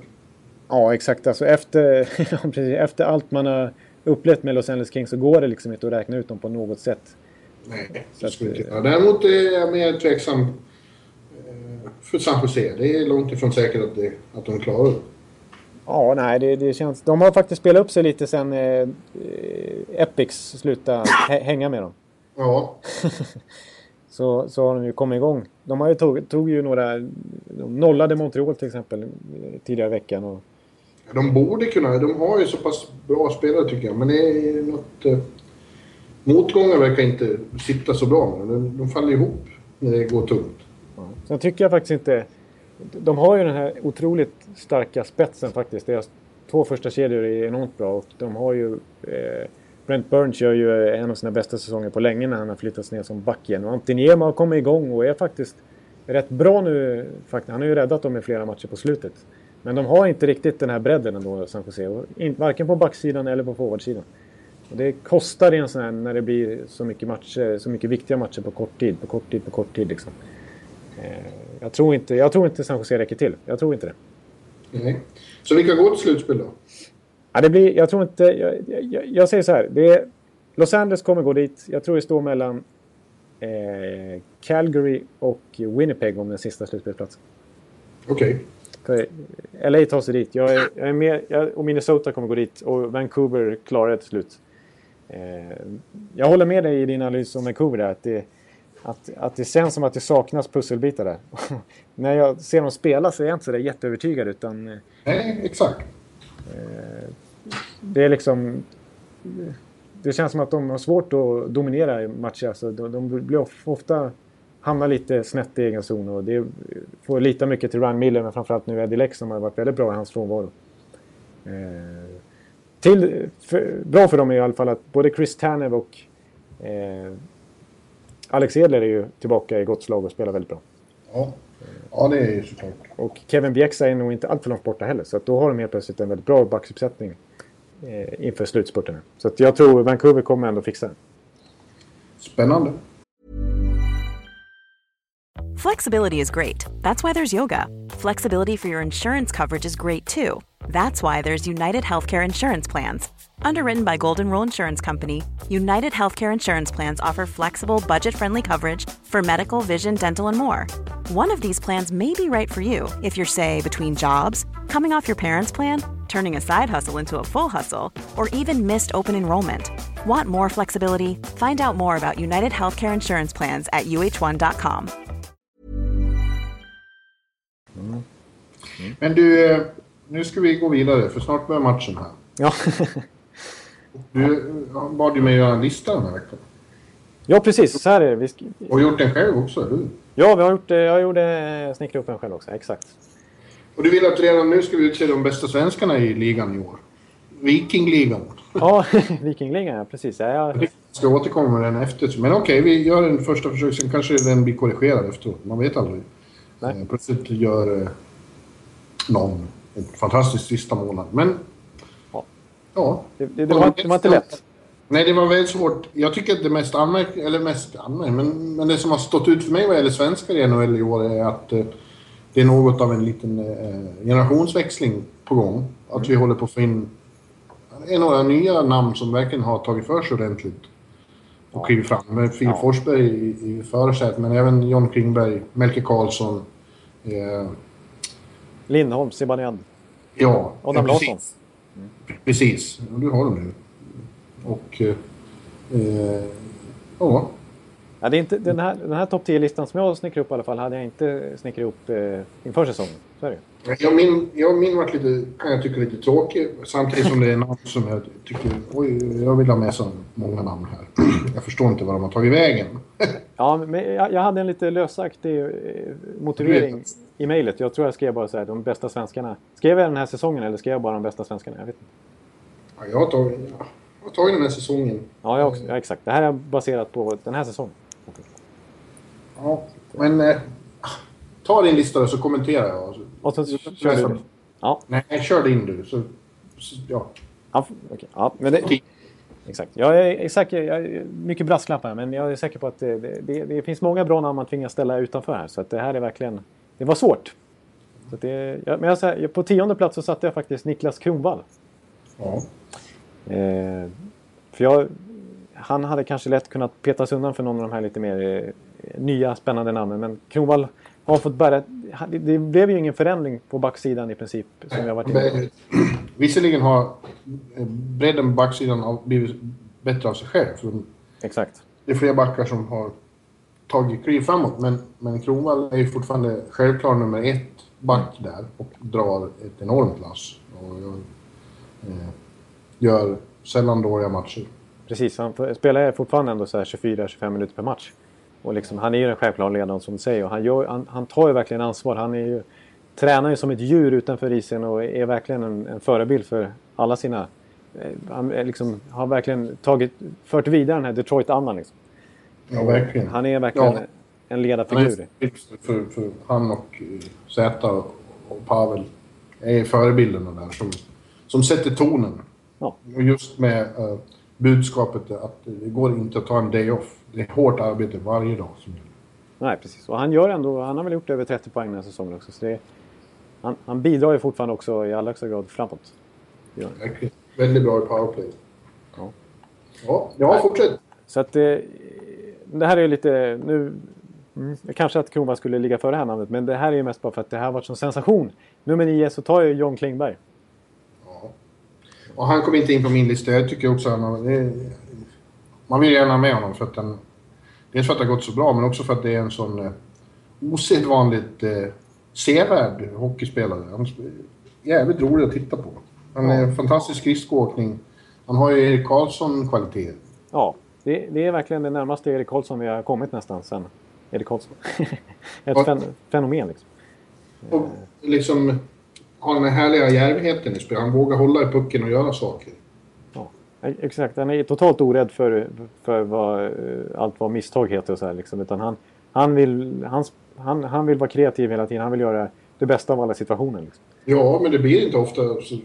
ja, exakt. Alltså efter, ja, efter allt man har upplevt med Los Angeles Kings så går det liksom inte att räkna ut dem på något sätt. Nej, det att, skulle inte eh, göra. Däremot är jag mer tveksam eh, för San Jose. Det är långt ifrån säkert att, det, att de klarar det. Ja, nej, det, det känns... De har faktiskt spelat upp sig lite sen eh, eh, Epics slutade hä- hänga med dem. Ja, Så, så har de ju kommit igång. De har ju tog, tog ju några... De nollade Montreal till exempel eh, tidigare i veckan. Och, de borde kunna. De har ju så pass bra spelare tycker jag. Men det är något... Eh, motgångar verkar inte sitta så bra. De, de faller ihop när det går tungt. Sen tycker jag faktiskt inte... De har ju den här otroligt starka spetsen faktiskt. Deras två första kedjor är enormt bra och de har ju... Eh, Brent Burns gör ju en av sina bästa säsonger på länge när han har flyttats ner som back igen. Och Antiniema har kommit igång och är faktiskt rätt bra nu. faktiskt. Han har ju räddat dem i flera matcher på slutet. Men de har inte riktigt den här bredden ändå, San Jose. Varken på backsidan eller på forwardsidan. Och det kostar i en sån här när det blir så mycket matcher, så mycket viktiga matcher på kort tid, på kort tid, på kort tid liksom. Eh, Jag tror, inte, jag tror inte San Jose räcker till. Jag tror inte det. Nej. Så vilka går till slutspel då? Ja, det blir, jag tror inte... Jag, jag, jag säger så här. Det är, Los Angeles kommer gå dit. Jag tror det står mellan eh, Calgary och Winnipeg om den sista slutspelsplatsen. Okej. För LA tar sig dit. Jag är, jag är med, jag, och Minnesota kommer gå dit. Och Vancouver klarar det till slut. Eh, jag håller med dig i din analys om Vancouver där. Att det, att, att det känns som att det saknas pusselbitar där. När jag ser dem spela så är jag inte så där jätteövertygad. Utan, eh, Nej, exakt. det är liksom... Det känns som att de har svårt att dominera i matcher. Alltså, de, de blir of- ofta hamnar lite snett i egen zon. Och det får lita mycket till Ryan Miller, men framförallt nu Eddie Leck som har varit väldigt bra i hans frånvaro. Eh, till, för, bra för dem är i alla fall att både Chris Tanev och eh, Alex Edler är ju tillbaka i gott slag och spelar väldigt bra. Ja, ja det är ju såklart. Och Kevin Bieksa är nog inte alltför långt borta heller. Så att då har de helt plötsligt en väldigt bra backuppsättning eh, inför slutspurten. Så att jag tror Vancouver kommer ändå fixa det. Spännande. Flexibility is great. That's why there's yoga. Flexibility for your insurance coverage is great too. That's why there's United Healthcare Insurance Plans. Underwritten by Golden Rule Insurance Company, United Healthcare Insurance Plans offer flexible, budget friendly coverage for medical, vision, dental, and more. One of these plans may be right for you if you're, say, between jobs, coming off your parents' plan, turning a side hustle into a full hustle, or even missed open enrollment. Want more flexibility? Find out more about United Healthcare Insurance Plans at uh1.com. Men du, eh, nu ska vi gå vidare för snart börjar matchen här. Ja, Du eh, bad ju mig göra en lista den här veckan. ja precis. Så här är det. Vi sk- Och gjort den själv också, eller hur? ja, vi har gjort, eh, jag gjorde snickra upp en själv också. Exakt. Och du vill att redan nu ska vi utse de bästa svenskarna i ligan i år? Vikingligan. Ja, Vikingligan, ja precis. Ja, jag, ska återkomma med den efter. Men okej, vi gör en första försök, sen kanske den blir korrigerad efteråt. Man vet aldrig. Nej. Eh, Plötsligt gör eh, någon en fantastisk sista månad. Men... Ja. Det, det, det, var, det var inte lätt. Nej, det var väldigt svårt. Jag tycker att det mest anmärk... Eller mest anmärk... Men, men det som har stått ut för mig vad gäller svenskar i NHL i år är att eh, det är något av en liten eh, generationsväxling på gång. Att vi håller på att få in... Det är några nya namn som verkligen har tagit för sig ordentligt. och kliver fram. Med Filip Ja. Forsberg i, i förarsätet, men även John Klingberg, Melker Karlsson. Eh, Lindholm, Zibanejad, ja, Adam ja, Larsson. Precis. Och du har dem nu. Och... Eh, eh, ja, Ja, det är inte, den här, den här topp 10-listan som jag snickrar upp i alla fall hade jag inte snickrat upp eh, inför säsongen. Så är det ju. Jag min, jag min varit lite, kan jag tycka lite tråkig. Samtidigt som det är namn som jag tycker, oj, jag vill ha med så många namn här. Jag förstår inte var de har tagit vägen. Ja, men jag, jag hade en lite lösaktig eh, motivering i mejlet. Jag tror jag skrev bara så här, de bästa svenskarna. Skrev jag den här säsongen eller skrev jag bara de bästa svenskarna? Jag vet inte. Ja, jag, har tagit, jag har tagit den här säsongen. Ja, jag också, ja, exakt. Det här är baserat på den här säsongen. Ja, men eh, ta din lista då så kommenterar jag. Och så kör du. Ja, Nej, kör din du. Så, så, ja. ja, okej. ja men det, exakt. Jag är säker, jag är mycket brasklappar men jag är säker på att det, det, det, finns många bra namn man tvingas ställa utanför här. Så att det här är verkligen, det var svårt. Så det, jag, men jag, på tionde plats så satte jag faktiskt Niklas Kronwall. Ja. Eh, för jag, han hade kanske lätt kunnat petas undan för någon av de här lite mer eh, nya spännande namnen. Men Kronwall har fått bära... Det, blev ju ingen förändring på backsidan i princip. Som jag varit inne på. Visserligen har eh, bredden på backsidan blivit bättre av sig själv. För Exakt. det är fler backar som har tagit kliv framåt. Men, men Kronwall är ju fortfarande självklar nummer ett back där och drar ett enormt lass. Och gör, eh, gör sällan dåliga matcher. Precis, han spelar fortfarande ändå så här 24-25 minuter per match. Och liksom, han är ju den självklara ledaren som du säger. Och han, gör, han, han tar ju verkligen ansvar. Han är ju, tränar ju som ett djur utanför isen och är verkligen en, en förebild för alla sina... eh, Han liksom, har verkligen tagit, fört vidare den här Detroit-andan. Liksom. Ja, verkligen. Han är verkligen Ja. en Han ledarfigur. är för, för han och eh, Zäta och Pavel är förebilderna där som, som sätter tonen. Ja. Och just med eh, budskapet att det går inte att ta en day off. Det är hårt arbete varje dag som gäller. Nej, precis. Och han gör ändå, han har väl gjort över 30 poäng den här säsongen också. Så det, han, han bidrar ju fortfarande också i allra högsta grad framåt. Det. Verkligen. Väldigt bra i powerplay. Ja. Ja, ja fortsätt. Så att eh, det här är ju lite... Nu, mm, kanske att Kronwall skulle ligga före det här namnet, men det här är ju mest bara för att det här har varit som sensation. Nummer nio så tar jag John Klingberg. Ja. Och han kom inte in på min lista. Jag tycker också att han, det, man vill gärna ha med honom för att han... Dels för att det har gått så bra, men också för att det är en sån eh, osedvanligt eh, sevärd hockeyspelare. Han jävligt rolig att titta på. Han är fantastisk skridskoåkning. Han har ju Erik Karlsson-kvaliteter. Ja, det, det är verkligen det närmaste Erik Karlsson vi har kommit nästan sen Erik Karlsson. Ett fen, fenomen liksom. Och liksom har den här härliga djärvheten i spelet. Han vågar hålla i pucken och göra saker. Ja, exakt. Han är totalt orädd för, för vad, eh, allt vad misstag heter och så här, liksom. Utan han, han, vill, han, han, han vill vara kreativ hela tiden. Han vill göra det bästa av alla situationer. Liksom. Ja, men det blir inte ofta så,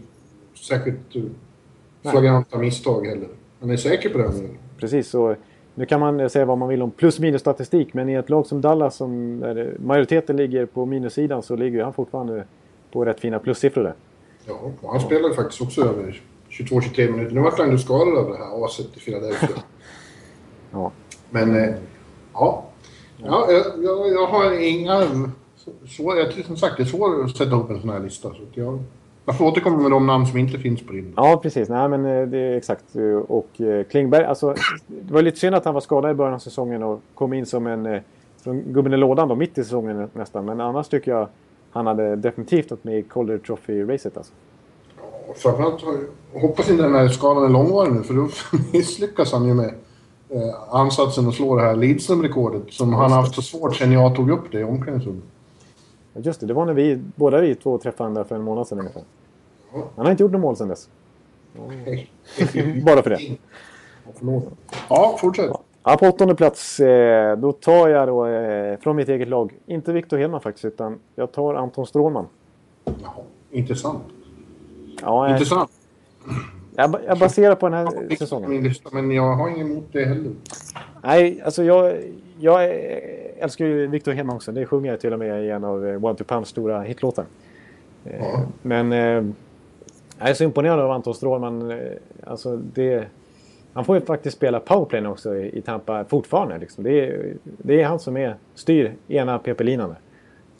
särskilt eh, flagranta misstag heller. Han är säker på det. här. Precis, så nu kan man säga vad man vill om plus minus statistik. Men i ett lag som Dallas, som majoriteten ligger på minussidan, så ligger han fortfarande på rätt fina plussiffror där. Ja, och han spelade faktiskt också över 22-23 minuter. Nu vart han ju skadad av det här aset i Philadelphia. Ja. Men, eh, ja. ja jag, jag, har inga... Så, jag som sagt det är svårt att sätta ihop en sån här lista. Så att jag, jag får återkomma med de namn som inte finns på din. Ja, precis. Nej, men eh, det är exakt. Eh, Och eh, Klingberg, alltså, det var lite synd att han var skadad i början av säsongen och kom in som en eh, som gubben i lådan då, mitt i säsongen nästan. Men annars tycker jag han hade definitivt varit med i Calder Trophy-racet. Alltså. Och framförallt hoppas inte den här skadan är långvarig nu för då misslyckas han ju med eh, ansatsen att slå det här Lidström-rekordet som han har haft så svårt sen jag tog upp det i omklädningsrummet. Ja, Just det, det var när vi, båda vi två träffade honom där för en månad sedan ungefär. Ja. Han har inte gjort något mål sedan dess. Bara för det. Ja, förlåt. Ja, fortsätt. Ja, på åttonde plats, eh, då tar jag då eh, från mitt eget lag, inte Victor Hedman faktiskt, utan jag tar Anton Strålman. Jaha, intressant. Ja, Intressant. jag, jag baserar på den här Jag säsongen. min lista, men jag har ingen emot det heller. Nej, alltså jag, jag älskar ju Victor Hedman också. Det sjunger jag till och med i en av eh, One Two Punch stora hitlåtar. Eh, Men eh, jag är så imponerad av Anton Strålman. Eh, Alltså det, han får ju faktiskt spela powerplay också i, i Tampa fortfarande. Liksom. Det, är, det är han som är, styr ena PP-linan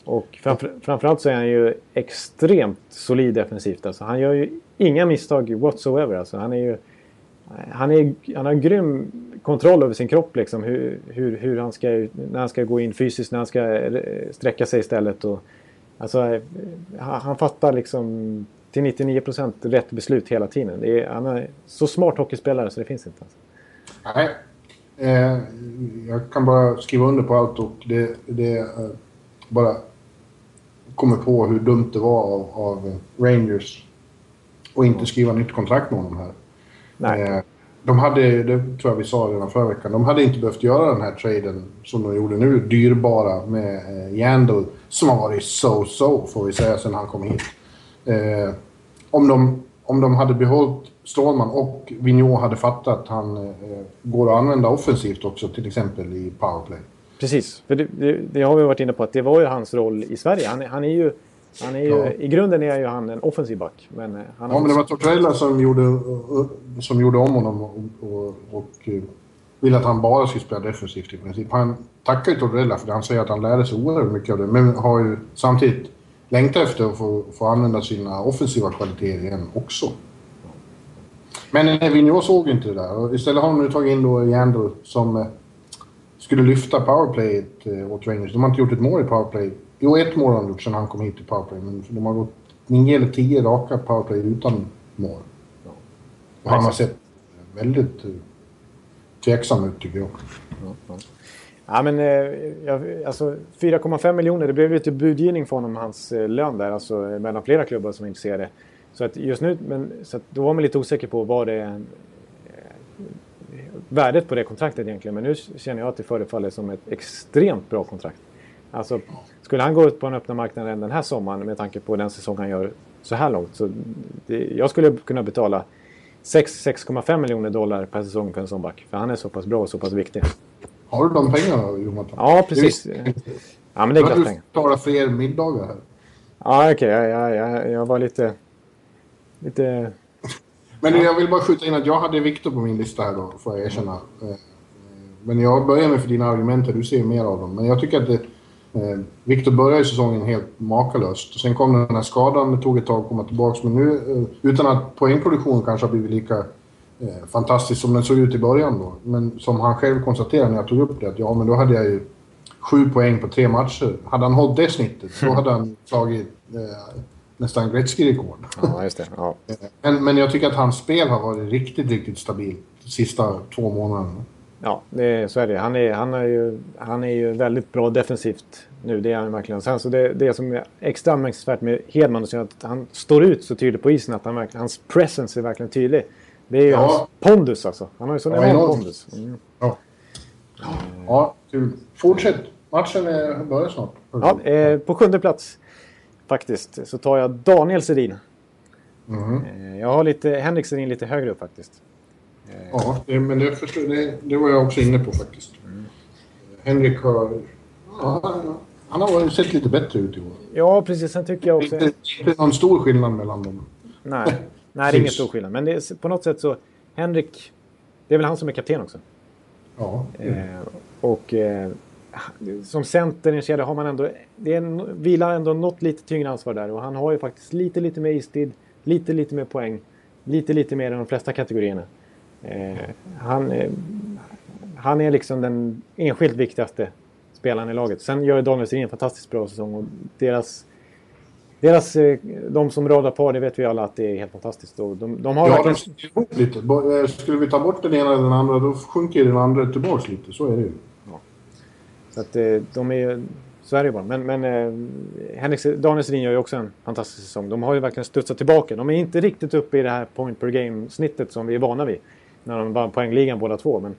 Och framför, framförallt så är han ju extremt solid defensivt. Alltså, han gör ju inga misstag whatsoever. Alltså, han, är ju, han, är, han har grym kontroll över sin kropp. Liksom, hur, hur, hur han ska, när han ska gå in fysiskt, när han ska eh, sträcka sig istället. Och, alltså, eh, han fattar liksom till 99 procent rätt beslut hela tiden. Det är, han är så smart hockeyspelare så det finns inte. Alltså. Nej. Eh, jag kan bara skriva under på allt och det, det eh, bara kommer på hur dumt det var av, av Rangers att inte skriva nytt kontrakt med honom här. Nej. Eh, de hade, det tror jag vi sa redan förra veckan, de hade inte behövt göra den här traden som de gjorde nu, dyrbara med eh, Yandel, som har varit so-so får vi säga sen han kom hit. Eh, om, de, om de hade behållit Stålman och Vigneault hade fattat att han eh, går att använda offensivt också, till exempel i powerplay. Precis, för det, det, det, har vi varit inne på att det var ju hans roll i Sverige. Han, han är ju, han är ju ja. I grunden är ju han en offensiv back. Men, eh, han ja, men det var Tortorella som gjorde, som gjorde om honom och, och, och eh, ville att han bara skulle spela defensivt i princip. Han tackar ju Tortorella för det. Han säger att han lärde sig oerhört mycket av det, men har ju samtidigt längtar efter att få, få använda sina offensiva kvaliteter igen också. Men Vigneault såg inte det där. Istället har de nu tagit in då Yandel som eh, skulle lyfta powerplayet eh, åt Rangers. De har inte gjort ett mål i powerplay. Jo, ett mål har de gjort sedan han kom hit i powerplay. Men de har gått nio eller tio raka powerplay utan mål. Och han har sett väldigt eh, tveksam ut tycker jag. Ja, ja. Ja, men, eh, alltså 4,5 miljoner, det blev lite budgivning från honom, hans eh, lön där, alltså mellan flera klubbar som är intresserade. Så att just nu, men, så att då var man lite osäker på vad det eh, värdet på det kontraktet egentligen. Men nu känner jag att det förefaller som ett extremt bra kontrakt. Alltså, skulle han gå ut på den öppna marknaden den här sommaren med tanke på den säsong han gör så här långt. Så det, jag skulle kunna betala 6-6,5 miljoner dollar per säsong för en sån back. För han är så pass bra och så pass viktig. Har du de pengarna Jonathan? Ja, precis. Ja, men det är klart pengar. Du betala fler middagar här. Ja, okej. Okay. Jag, jag, jag, jag var lite... Lite... Men jag vill bara skjuta in att jag hade Viktor på min lista här då, får jag erkänna. Eh, men jag börjar med för dina argument du ser mer av dem. Men jag tycker att det, eh, Viktor började säsongen helt makalöst. Sen kom den här skadan, det tog ett tag att komma tillbaka. Men nu, eh, utan att poängproduktionen kanske har blivit lika eh, fantastiskt som den såg ut i början då. Men som han själv konstaterade när jag tog upp det, att ja men då hade jag ju sju poäng på tre matcher. Hade han hållit det snittet, då hade han slagit eh, nästan Gretzky-rekord. Ja, just det. Ja. men, men jag tycker att hans spel har varit riktigt, riktigt stabilt de sista två månaderna. Ja, det, så är det. Han är, han, är ju, han är ju väldigt bra defensivt nu. Det är han verkligen. Sen så det, det som är extra anmärkningsvärt med Hedman är att han står ut så tydligt på isen. Att han, hans presence är verkligen tydlig. Det är ju ja. hans pondus alltså. Han har ju sån ja, enorm pondus. Mm. Ja. ja, kul. Fortsätt. Matchen börjar snart. Ja, eh, på sjunde plats faktiskt så tar jag Daniel Sedin. Mm. Eh, jag har lite, Henrik Sedin lite högre upp faktiskt. Eh. Ja, det, men det, förstår, det, det, var jag också inne på faktiskt. Mm. Henrik har... Ja, han har sett lite bättre ut i år. Ja, precis. Sen tycker jag också... Inte, inte någon stor skillnad mellan dem. Nej. Nej, det är ingen stor skillnad. Men är, på något sätt så... Henrik... Det är väl han som är kapten också? Ja. Eh, och eh, som center i en kedja har man ändå... Det är vilar ändå något lite tyngre ansvar där. Och han har ju faktiskt lite, lite mer istid. Lite, lite mer poäng. Lite, lite mer än de flesta kategorierna. Eh, han, eh, han är liksom den enskilt viktigaste spelaren i laget. Sen gör Daniel Sedin en fantastiskt bra säsong. Och deras deras, eh, de som radar par, det vet vi alla att det är helt fantastiskt. De, de har ja, verkligen... de ihop lite. Eh, skulle vi ta bort den ena eller den andra, då sjunker den andra tillbaka lite. Så är det ju. Ja. Så att eh, de är Så är det bara. Men, men Henrik, Daniel Sedin gör ju också en fantastisk säsong. De har ju verkligen studsat tillbaka. De är inte riktigt uppe i det här point per game-snittet som vi är vana vid. När de vann poängligan båda två. Men,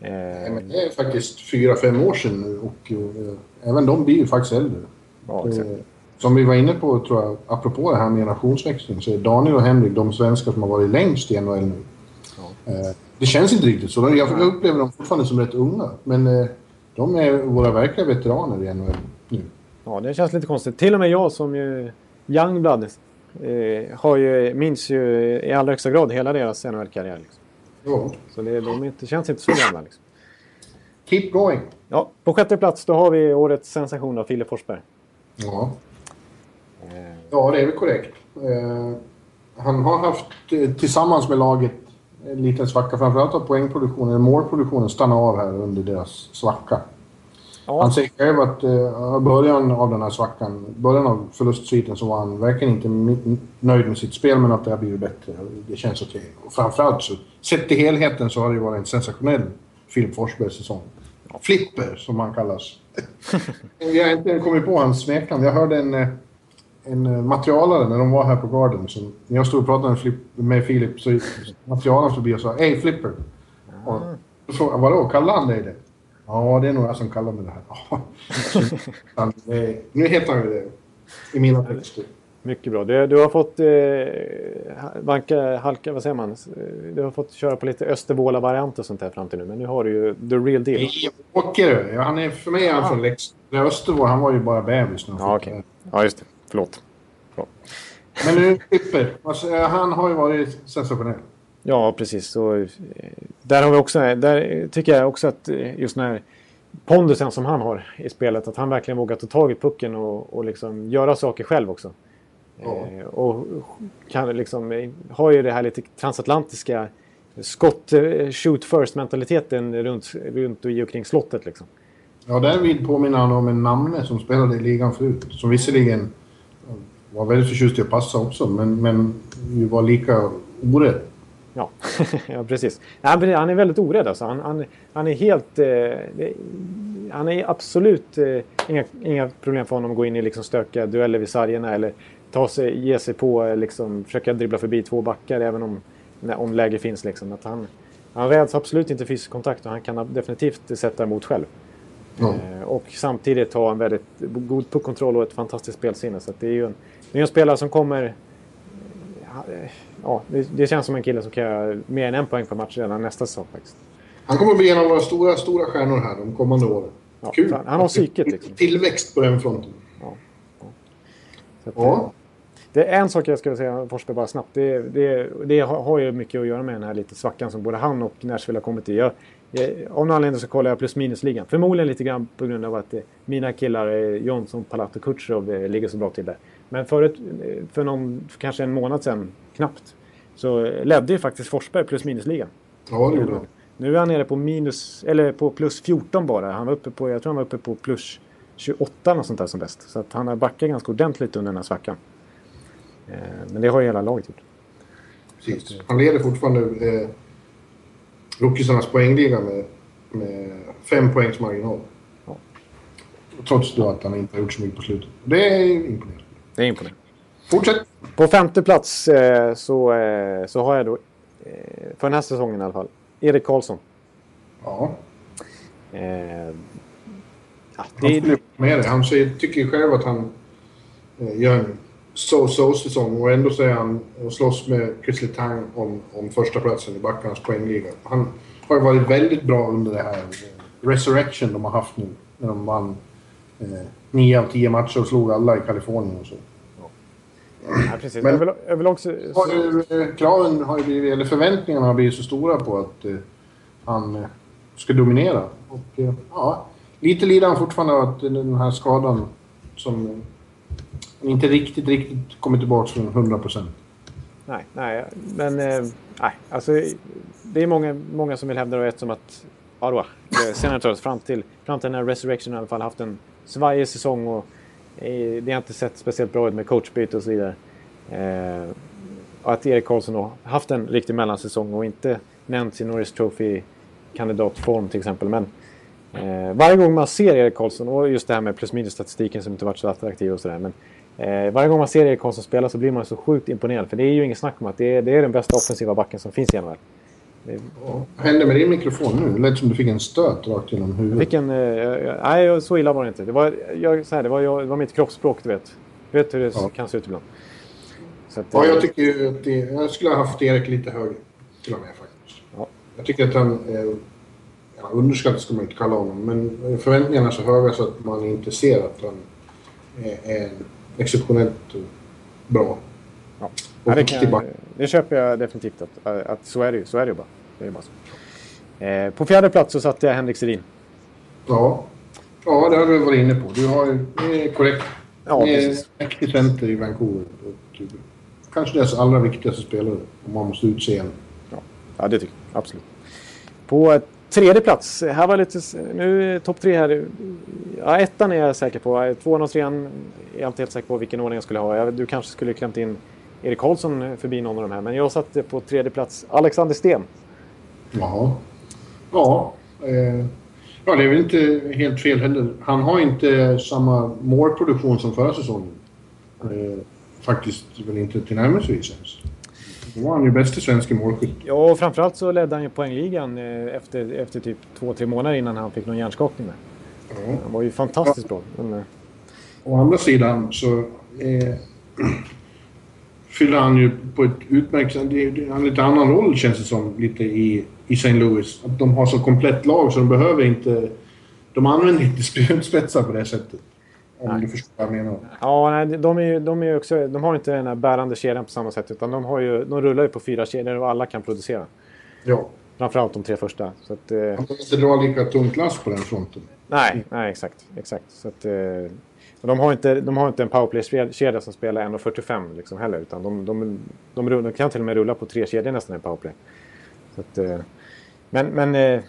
eh... Nej, men det är faktiskt fyra, fem år sedan nu och eh, även de blir ju faktiskt äldre. Ja, exakt. Som vi var inne på, tror jag, apropå det här med generationsväxling, så är Daniel och Henrik de svenskar som har varit längst i NHL nu. Ja. Eh, det känns inte riktigt så. Jag upplever dem fortfarande som rätt unga. Men eh, de är våra verkliga veteraner i NHL nu. Ja, det känns lite konstigt. Till och med jag som ju Youngblood eh, har ju, minns ju i allra högsta grad hela deras NHL-karriär. Liksom. Ja. Så det, de inte, känns inte så gamla. Liksom. Keep going. Ja, på sjätte plats då har vi årets sensation av Filip Forsberg. Ja. Eh, ja, det är väl korrekt. Eh, han har haft, eh, tillsammans med laget, en liten svacka. Framförallt har poängproduktionen, målproduktionen stannat av här under deras svacka. ja, Han säger själv att i början av den här svackan, början av förlustsviten så var han verkligen inte nöjd med sitt spel men att det har blivit bättre. Det känns okej. Och framförallt så, sett till helheten så har det ju varit en sensationell Filip Forsberg-säsong. Flipper, som han kallas. Jag har inte kommit på hans smeknamn. Jag hörde en, en eh, materialare när de var här på Garden. Som, när jag stod och pratade med, Flip, med Filip så gick materialaren förbi och sa Hej Flipper! Och då frågade jag, vadå, kallar han dig det? Ja, det är nog jag som kallar mig det här. Eh, nu heter han ju det i mina texter. mycket bra. Du, du har fått eh, vanka, halka, vad säger man? Eh, Du har fått köra på lite Östervåla-variant och sånt där fram till nu. Men nu har du ju the real deal. Nej, Åkerö. Ja, han är, för mig är han från Leksand. Östervård, han var ju bara bebis när han Ja, det. Ja, just det. Förlåt. Förlåt. Men nu, Flipper. Alltså, han har ju varit sensationell. Ja, precis. Så, eh, där har vi också, där tycker jag också att eh, just när pondusen som han har i spelet, att han verkligen vågar ta tag i pucken och, och liksom göra saker själv också. Ja. Eh, och kan liksom, eh, har ju det här lite transatlantiska skott, eh, shoot first mentaliteten runt, runt och i och kring slottet liksom. Ja, därvid påminner han om en namne som spelade i ligan förut. Som visserligen var väldigt förtjust i att passa också, men, men ju var lika orädd. Ja, ja precis. Han är väldigt orädd alltså. Han, han, han är helt... Eh, han är absolut eh, inga, inga problem för honom att gå in i liksom stökiga dueller vid sargerna eller ta sig, ge sig på, eh, liksom, försöka dribbla förbi två backar även om, om läge finns. Liksom. Att han, han räds absolut inte fysisk kontakt och han kan definitivt sätta emot själv. Eh, och samtidigt ha en väldigt god puckkontroll och ett fantastiskt spelsinne. Så att det är ju en, det är en spelare som kommer... Ja, det, det känns som en kille som kan göra mer än en poäng per match redan nästa säsong faktiskt. Han kommer att bli en av våra stora, stora stjärnor här de kommande åren. Ja, Kul! fan, han har psyket, liksom. Tillväxt på den fronten. Så att, Ja. Det är en sak jag ska säga Forsberg bara snabbt. Det, det, det har har ju mycket att göra med den här lite svackan som både han och Nashville har kommit i. Jag, jag, av någon anledning så kollar jag plus minus-ligan. Förmodligen lite grann på grund av att eh, mina killar eh, Jonsson, Palat och Kutjerov eh, ligger så bra till där. Men eh, för någon, för kanske en månad sedan, knappt, så ledde ju faktiskt Forsberg plus minus-ligan. Ja, det gjorde han. Nu är han nere på minus, eller på plus 14 bara. Han var uppe på, jag tror han var uppe på plus 28 eller sånt där som bäst. Så att han har backat ganska ordentligt under den här svackan. Eh, men det har ju hela laget gjort. Precis. Han leder fortfarande eh, rookiesarnas poängliga med, med fem poängs marginal. Ja. Trots då att han inte har gjort så mycket på slutet. Det är imponerande. Det är imponerande. Fortsätt! På femte plats eh, så, eh, så har jag då, eh, för den här säsongen i alla fall, Erik Karlsson. Ja, Eh, ja, han det, skulle med det. Han säger, tycker ju själv att han eh, gör en so-so säsong och ändå säger han och slåss med Chris Letang om, om första platsen i backarnas poängliga. Han har ju varit väldigt bra under det här resurrection de har haft nu. När de vann eh, nio av tio matcher och slog alla i Kalifornien och så. ja, precis. Men- jag, vill, jag vill också... Har eh, kraven har blivit, eller förväntningarna har blivit så stora på att eh, han eh, ska dominera. Och eh, ja, lite lider han fortfarande av att den här skadan som eh, inte riktigt, riktigt kommer tillbaka från 100 procent. Nej, nej, men nej, alltså det är många, många som vill hävda det som att Arwa, eh, Senators fram till, fram till den här Resurrection i alla fall haft en svajig säsong och eh, det har inte sett speciellt bra ut med coachbyte och så vidare. Eh, och att Erik Karlsson då haft en riktig mellansäsong och inte nämnts i Norris Trophy-kandidatform till exempel. Men eh, varje gång man ser Erik Karlsson och just det här med plus minus statistiken som inte varit så attraktiv och sådär. Men eh, varje gång man ser Erik Karlsson spela så blir man så sjukt imponerad. För det är ju inget snack om att det är, det är den bästa offensiva backen som finns i NHL. Vad hände med din mikrofon nu? Det lät som du fick en stöt rakt genom huvudet. fick en... Eh, nej, så illa var det inte. Det var, jag, så här, det var, jag, det var mitt kroppsspråk, du vet. Du vet hur det Ja. kan se ut ibland. Att, Ja, eh, jag tycker att det, jag skulle ha haft Erik lite högre. Till och med faktiskt. Ja. Jag tycker att han... Eh, ja, underskattad ska man inte kalla honom, men förväntningarna är så höga så att man inte ser att han är, är exceptionellt bra. Ja. Och Ja, det, kan, det köper jag definitivt. Att, att så är det ju. Så är det ju bara. Det är bara så. Eh, på fjärde plats så satte jag Henrik Sedin. Ja. ja, det har du varit inne på. Du har är korrekt. Ja, precis. mäktig center i Vancouver. Eh, kanske deras allra viktigaste spelare, om man måste utse en. Ja, det tycker jag. Absolut. På eh, tredje plats. Här var lite... Nu topp tre här. Ja, ettan är jag säker på. Tvåan och trean är jag inte helt säker på vilken ordning jag skulle ha. Du kanske skulle klämt in Erik Karlsson förbi någon av de här. Men jag satte på tredje plats Alexander Sten. Jaha. Ja. Eh, ja, det är väl inte helt fel heller. Han har inte samma målproduktion som förra säsongen. Eh, faktiskt väl inte tillnärmelsevis ens. Då var han ju bäste svenska målskytt. Ja, och framförallt så ledde han ju poängligan eh, efter, efter typ två, tre månader innan han fick någon hjärnskakning. Där. Ja. Han var ju fantastiskt bra. Men, eh, Å andra sidan så eh, fyller han ju på ett utmärkt sätt. Är en lite annan roll känns det som lite i, i St. Louis. Att de har så komplett lag så de behöver inte... De använder inte spjutspetsar på det sättet. Om Nej. du förstår vad jag menar. Ja, nej, de, är, ju- de, är också, de har inte den här bärande kedjan på samma sätt. Utan de, har ju, de rullar ju på fyra kedjor och alla kan producera. Ja. Framförallt de tre första. Så att, eh, Han behöver inte dra lika tungt lass på den fronten. nej, nej, exakt. exakt. Så att, eh, de, har inte, de har inte en powerplay-kedja som spelar 1.45 liksom heller. Utan de, de, de, de kan till och med rulla på tre kedjor nästan i powerplay. Så att, eh, men men eh,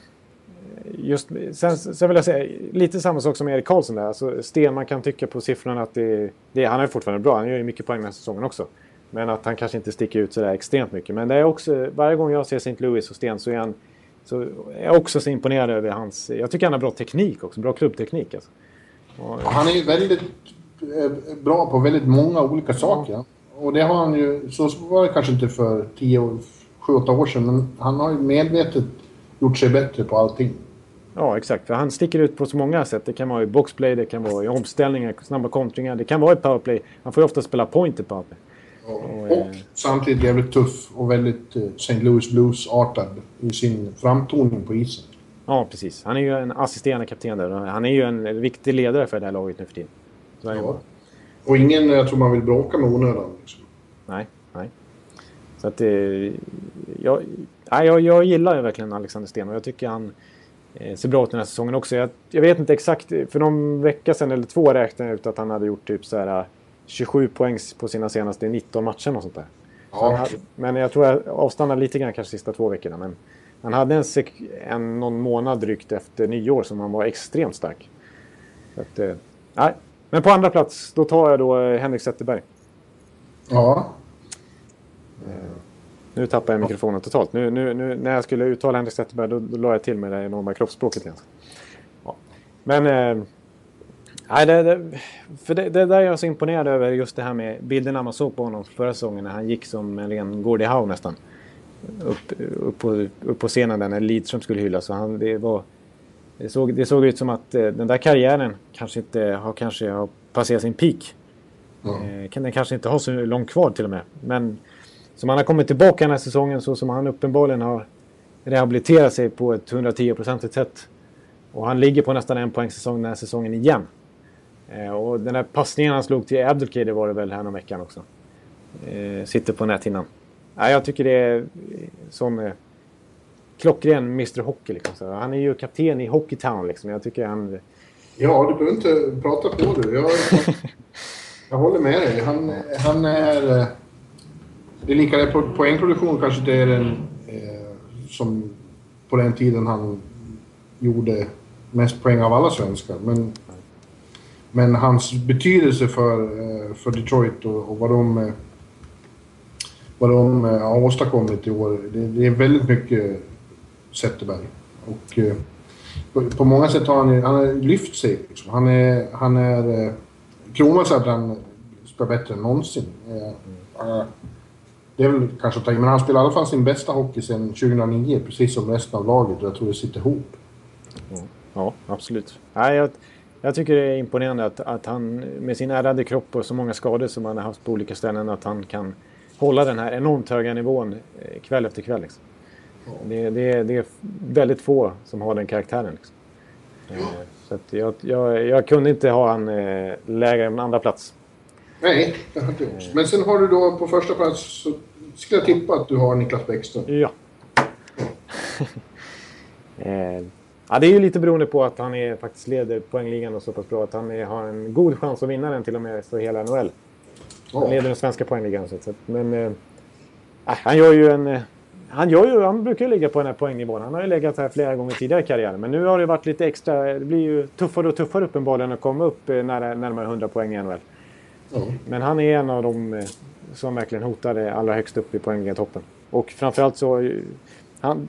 just, sen, sen vill jag säga lite samma sak som Erik Karlsson där. Alltså, Sten, man kan tycka på siffrorna att det, det, han är fortfarande bra. Han gör ju mycket poäng den här säsongen också. Men att han kanske inte sticker ut sådär extremt mycket. Men det är också, varje gång jag ser St. Louis och Sten så är han så är jag också så imponerad över hans... Jag tycker han har bra teknik också. Bra klubbteknik alltså. Han är ju väldigt eh, bra på väldigt många olika saker. Och det har han ju... Så var det kanske inte för 10 år, 7-8 år sedan. Men han har ju medvetet gjort sig bättre på allting. Ja, exakt. För han sticker ut på så många sätt. Det kan vara i boxplay, det kan vara i omställningar, snabba kontringar. Det kan vara i powerplay. Han får ju ofta spela point i powerplay. Och, och samtidigt jävligt tuff och väldigt eh, St. Louis Blues-artad i sin framtoning på isen. Ja, precis. Han är ju en assisterande kapten där. Han är ju en viktig ledare för det här laget nu för tiden. Så Ja. Och ingen jag tror man vill bråka med onödan. Liksom. Nej, nej. Så att det... Jag, nej, jag, jag gillar ju verkligen Alexander Sten och jag tycker han eh, ser bra ut den här säsongen också. Jag, jag vet inte exakt, för någon vecka sedan eller två räknade jag ut att han hade gjort typ så här 27 poäng på sina senaste 19 matcher och sånt där. Ja. hade, men jag tror jag avstannade lite grann kanske sista två veckorna. Men han hade en, en någon månad drygt efter nyår som han var extremt stark. Att, eh, nej. Men på andra plats, då tar jag då eh, Henrik Zetterberg. ja. Nu tappar jag mikrofonen totalt. Nu, nu, nu, när jag skulle uttala Henrik Zetterberg då, då la jag till med det enorma kroppsspråket igen. Ja. Men... Eh, nej, det, det, för det, det där är jag så imponerad över just det här med bilderna man såg på honom förra säsongen när han gick som en ren Gordie Howe nästan. Upp, upp, på, upp på scenen där när Lidström skulle hyllas. Så han, det, var, det, såg, det såg ut som att eh, den där karriären kanske inte har, kanske har passerat sin peak. Eh, kan den kanske inte ha så långt kvar till och med. Men som han har kommit tillbaka den här säsongen så som han uppenbarligen har rehabiliterat sig på ett 110-procentigt sätt. Och han ligger på nästan en poäng säsong den här säsongen igen. Eh, och den där passningen han slog till Abdelkader var det väl här någon veckan också. Eh, sitter på näthinnan. Ja, jag tycker det är sån eh, klockren Mr Hockey. Liksom. Han är ju kapten i Hockeytown liksom. Jag tycker han... Ja, du behöver inte prata på du. Jag, jag håller med dig. Han, han är... eh, Det är lika det på poängproduktion kanske det är den eh, som på den tiden han gjorde mest poäng av alla svenskar. Men, men hans betydelse för, eh, för Detroit och, och vad de, vad de eh, har åstadkommit i år, det, det är väldigt mycket Zetterberg. Och, eh, på, på många sätt har han, han har lyft sig. Liksom. Han är... Han är eh, säger att han spelar bättre än någonsin. Eh, det är väl kanske att ta i, men han spelar i alla fall sin bästa hockey sedan 2009, precis som resten av laget. Och jag tror det sitter ihop. Ja, absolut. Nej, jag, jag tycker det är imponerande att, att han med sin ärrade kropp och så många skador som han har haft på olika ställen att han kan hålla den här enormt höga nivån eh, kväll efter kväll. Liksom. Det, det, det är väldigt få som har den karaktären. Liksom. Eh, Så jag, jag, jag kunde inte ha han eh, lägre än andra plats. Nej, det har inte gjort. Men sen har du då på första plats, så skulle jag tippa att du har Niklas Bäckström. Ja. ja, det är ju lite beroende på att han är, faktiskt leder poängligan och så pass bra att han är, har en god chans att vinna den till och med för hela NHL. Han leder den svenska poängligan. Så men eh, han gör ju en... Eh, han, gör ju, han brukar ju ligga på den här poängnivån. Han har ju legat här flera gånger tidigare i karriären. Men nu har det varit lite extra... Det blir ju tuffare och tuffare uppenbarligen att komma upp eh, nära, närmare 100 poäng i NHL. Ja. Men han är en av de eh, som verkligen hotar det allra högst upp i poängliga-toppen. Och framförallt så... Han,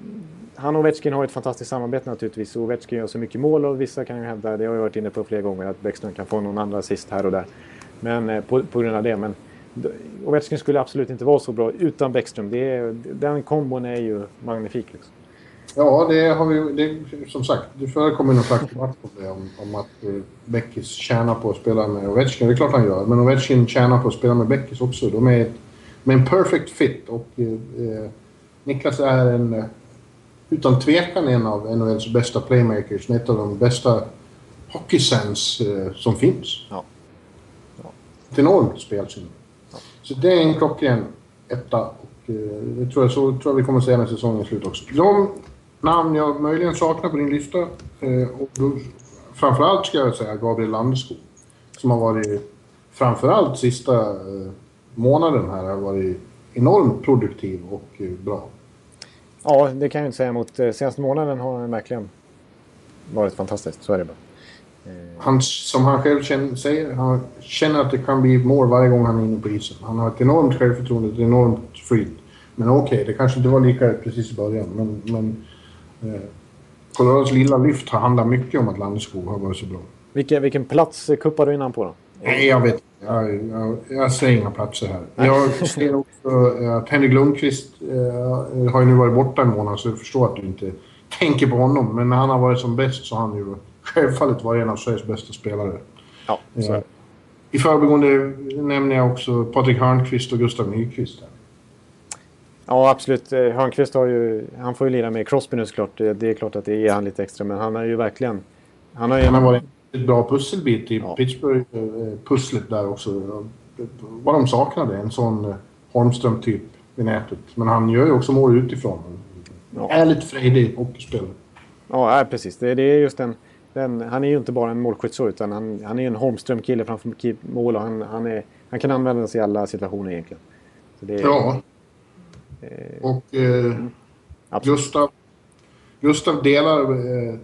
han och Ovechkin har ett fantastiskt samarbete naturligtvis. Ovechkin gör så mycket mål och vissa kan ju hävda, det har jag varit inne på flera gånger, att Bäckström kan få någon andra assist här och där. Men eh, på, på grund av det. Men Ovechkin skulle absolut inte vara så bra utan Bäckström. Det är, den kombon är ju magnifik. Liksom. Ja, det har vi det, Som sagt, det förekommer någon slags debatt om det. Om, om att eh, Beckis tjänar på att spela med Ovechkin. Det är klart han gör. Men Ovechkin tjänar på att spela med Beckis också. De är ett, med en perfect fit. Och eh, eh, Niklas är en... Utan tvekan en av NHLs bästa playmakers. Ett av de bästa hockeysens eh, som finns. Ja. Ett enormt spelsyn. Så det är en klockren etta. Och, eh, det tror jag, så tror jag vi kommer att säga när säsongen är slut också. De namn jag möjligen saknar på din lista, eh, och då, framförallt ska jag säga Gabriel Landeskog. Som har varit, framförallt sista eh, månaden här, har varit enormt produktiv och eh, bra. Ja, det kan jag inte säga emot. Eh, Senaste månaden har han verkligen varit fantastiskt. Så är det bara. Han, som han själv känner, säger, han känner att det kan bli mål varje gång han är inne på isen. Han har ett enormt självförtroende, ett enormt flyt. Men okej, det kanske inte var lika precis i början, men... men eh, Colorados lilla lyft har handlat mycket om att Landeskog har varit så bra. Vilken, vilken plats eh, kuppar du in han på då? Nej, jag vet jag, jag, jag säger inga platser här. Jag ser också eh, att Henrik Lundqvist eh, har ju nu varit borta en månad, så jag förstår att du inte tänker på honom. Men när han har varit som bäst så har han ju självfallet varit en av Sveriges bästa spelare. Ja, så är det. I förbigående nämner jag också Patrik Hörnqvist och Gustav Nyqvist. Ja, absolut. Eh, Hörnqvist har ju... Han får ju lira med Crosby nu såklart. Det, är klart att det ger han lite extra. Men han har ju verkligen... Han har ju... Han har varit en bra pusselbit i Ja. Pittsburgh-pusslet där också. Vad de saknade, en sån eh, Holmström-typ i nätet. Men han gör ju också mål utifrån. Ja. Ärligt frejdig hockeyspelare. Ja, precis. Det, det är just den, den... Han är ju inte bara en målskytt så, utan han, han är en Holmström-kille framför mål. Och han, han, är, han kan användas i alla situationer egentligen. Är, Ja. Och eh, absolut. Gustav, Gustav delar eh,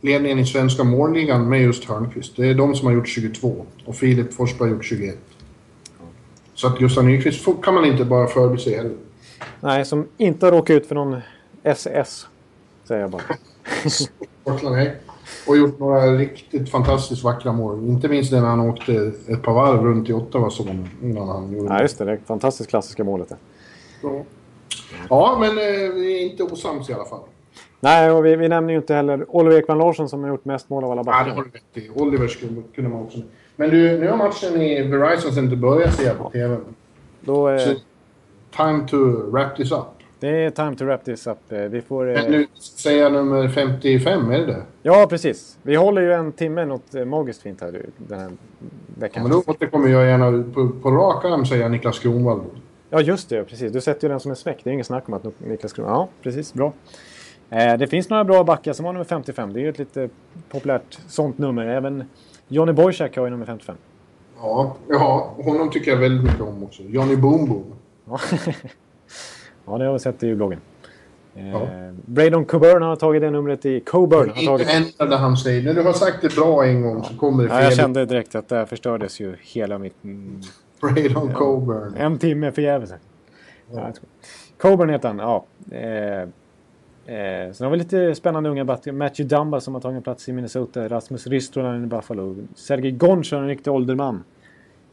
ledningen i svenska målligan med just Hörnqvist. Det är de som har gjort 22 och Filip Forsberg har gjort 21. Så att Gustav Nyqvist kan man inte bara förbise heller. Nej, som inte har råkat ut för någon SS. Säger jag bara. Portland, nej. Och gjort några riktigt fantastiskt vackra mål. Inte minst när han åkte ett par varv runt i Ottawa som innan han gjorde Ja, just det. Det fantastiskt klassiska målet. Ja. Ja, men eh, vi är inte osams i alla fall. Nej, och vi, vi nämner ju inte heller Oliver Ekman Larsson som har gjort mest mål av alla Ja, det backar. har du rätt i. Oliver skulle, kunde man också... Men du, nu har matchen i Verizon Center börjat jag på TV. Då, eh, Så, time to wrap this up. Det är time to wrap this up. Eh, Vi får... Eh, nu säger jag nummer 55, är det det? ja, precis. Vi håller ju en timme något eh, magiskt fint här den här Ja, veckan. men då återkommer jag gärna på, på rak arm säga Niklas Kronwall. Ja, just det. Precis. Du sätter ju den som en smäck. Det är ingen snack om att Niklas Kronwall... Ja, precis. Bra. Eh, det finns några bra backar som har nummer 55. Det är ju ett lite populärt sånt nummer. Även Johnny Boychuk har ju nummer 55. Ja, ja, honom tycker jag väldigt mycket om också. Johnny Boom Boom. Ja, ja det har vi sett i bloggen. Eh, Ja. Braydon Coburn har tagit det numret i... Coburn har tagit... ändra det han säger. När du har sagt det bra en gång så kommer det Ja, jag fel. kände direkt att där förstördes ju hela mitt... Braydon Coburn. en timme förgäves. Ja. Coburn heter han, ja. Eh, eh, sen har vi lite spännande unga. Matthew Dumba som har tagit plats i Minnesota. Rasmus Ristronen i Buffalo. Sergej Gonchar, en riktig ålderman.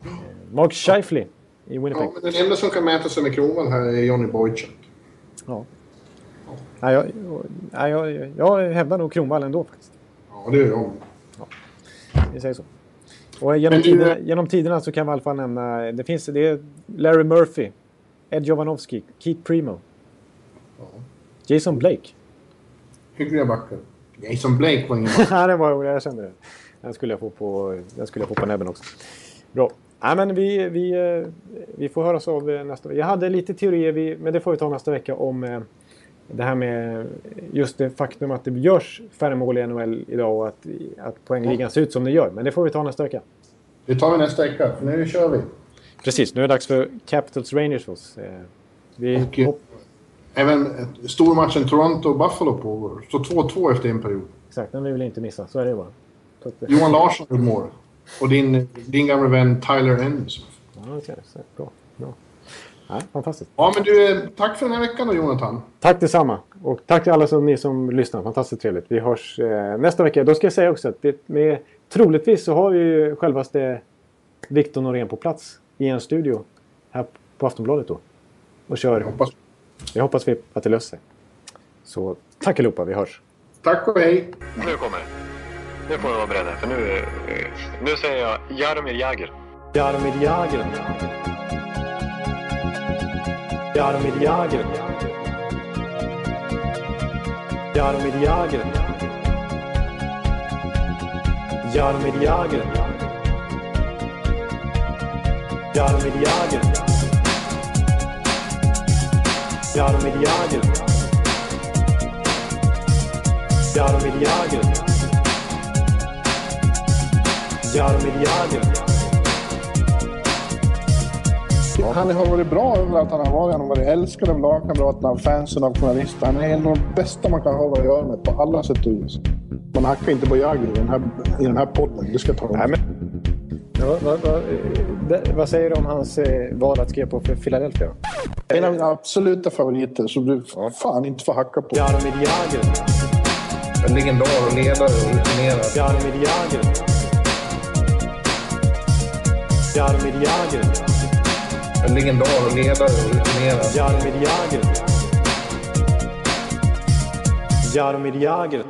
Eh, Mark Scheifele i Winnipeg. Ja, men den enda som kan mäta sig med Kronwall här är Johnny Boychuk. Ja. Ja, jag, ja, jag, jag hävdar nog Kronwall ändå faktiskt. Ja, det gör jag. Vi säger så. Och genom, du- tiderna, genom tiderna så kan vi i alla fall nämna... Det finns det är Larry Murphy, Ed Jovanovski, Keith Primo, Jason Blake. Hyggliga backar. Jason Blake var ingen Ja, det var jag kände det. Den skulle jag få på, den skulle jag få på näbben också. Bra. Nej, men vi, vi, eh, vi får höras av eh, nästa vecka. Jag hade lite teorier, men det får vi ta nästa vecka, om eh, det här med just det faktum att det görs färre mål i NHL idag och att, att poängligan ser ut som det gör. Men det får vi ta nästa vecka. Det tar vi nästa vecka, för nu kör vi. Precis, nu är det dags för Capitals Rangers för oss. Vi Och, hopp, Även stormatchen Toronto-Buffalo pågår. Så 2-2 efter en period. exakt, den vill vi inte missa. Så är det bara. Johan Larsson gjorde mål. Och din, din gamla vän Tyler Ennis. ja, så, bra. bra. Nej, fantastiskt. Ja, men du, eh, tack för den här veckan då, Jonathan. Tack detsamma. Och tack till alla som, ni som lyssnar. Fantastiskt trevligt. Vi hörs eh, nästa vecka. Då ska jag säga också att det, med, troligtvis så har vi ju självaste Victor Norén på plats i en studio här på Aftonbladet då. Och kör. Jag hoppas. Jag hoppas vi att det löser sig. Så tack allihopa. Vi hörs. Tack och hej. Nu kommer det. Nu får ni vara beredda, för nu, nu säger jag Jaromir Jagr. Jaromir Jagr. Jaromir Jagr. Jaromir Jagr. Jaromir Jagr. Jaromir Jagr. Jaromir Jagr. Jaromir Jagr. Jaromir Jagr. Han har varit bra överallt han har varit. Han har varit älskad av lagkamraterna, av fansen, av journalister. Han är en av de bästa man kan ha att göra med på alla sätt och vis. Man hackar inte på Jagr i den här, i den här podden. Det ska jag ta Nej, men... Ja, vad, vad, vad säger du om hans eh, val att skriva på för Philadelphia? En av mina absoluta favoriter som du fan inte får hacka på. Jaromir Jagr. En legendar och ledare och. Jaromir Jagr. Jaromir Jagr. En legendar och ledare och rutinerad. Jaromir Jagr. Jaromir Jagr.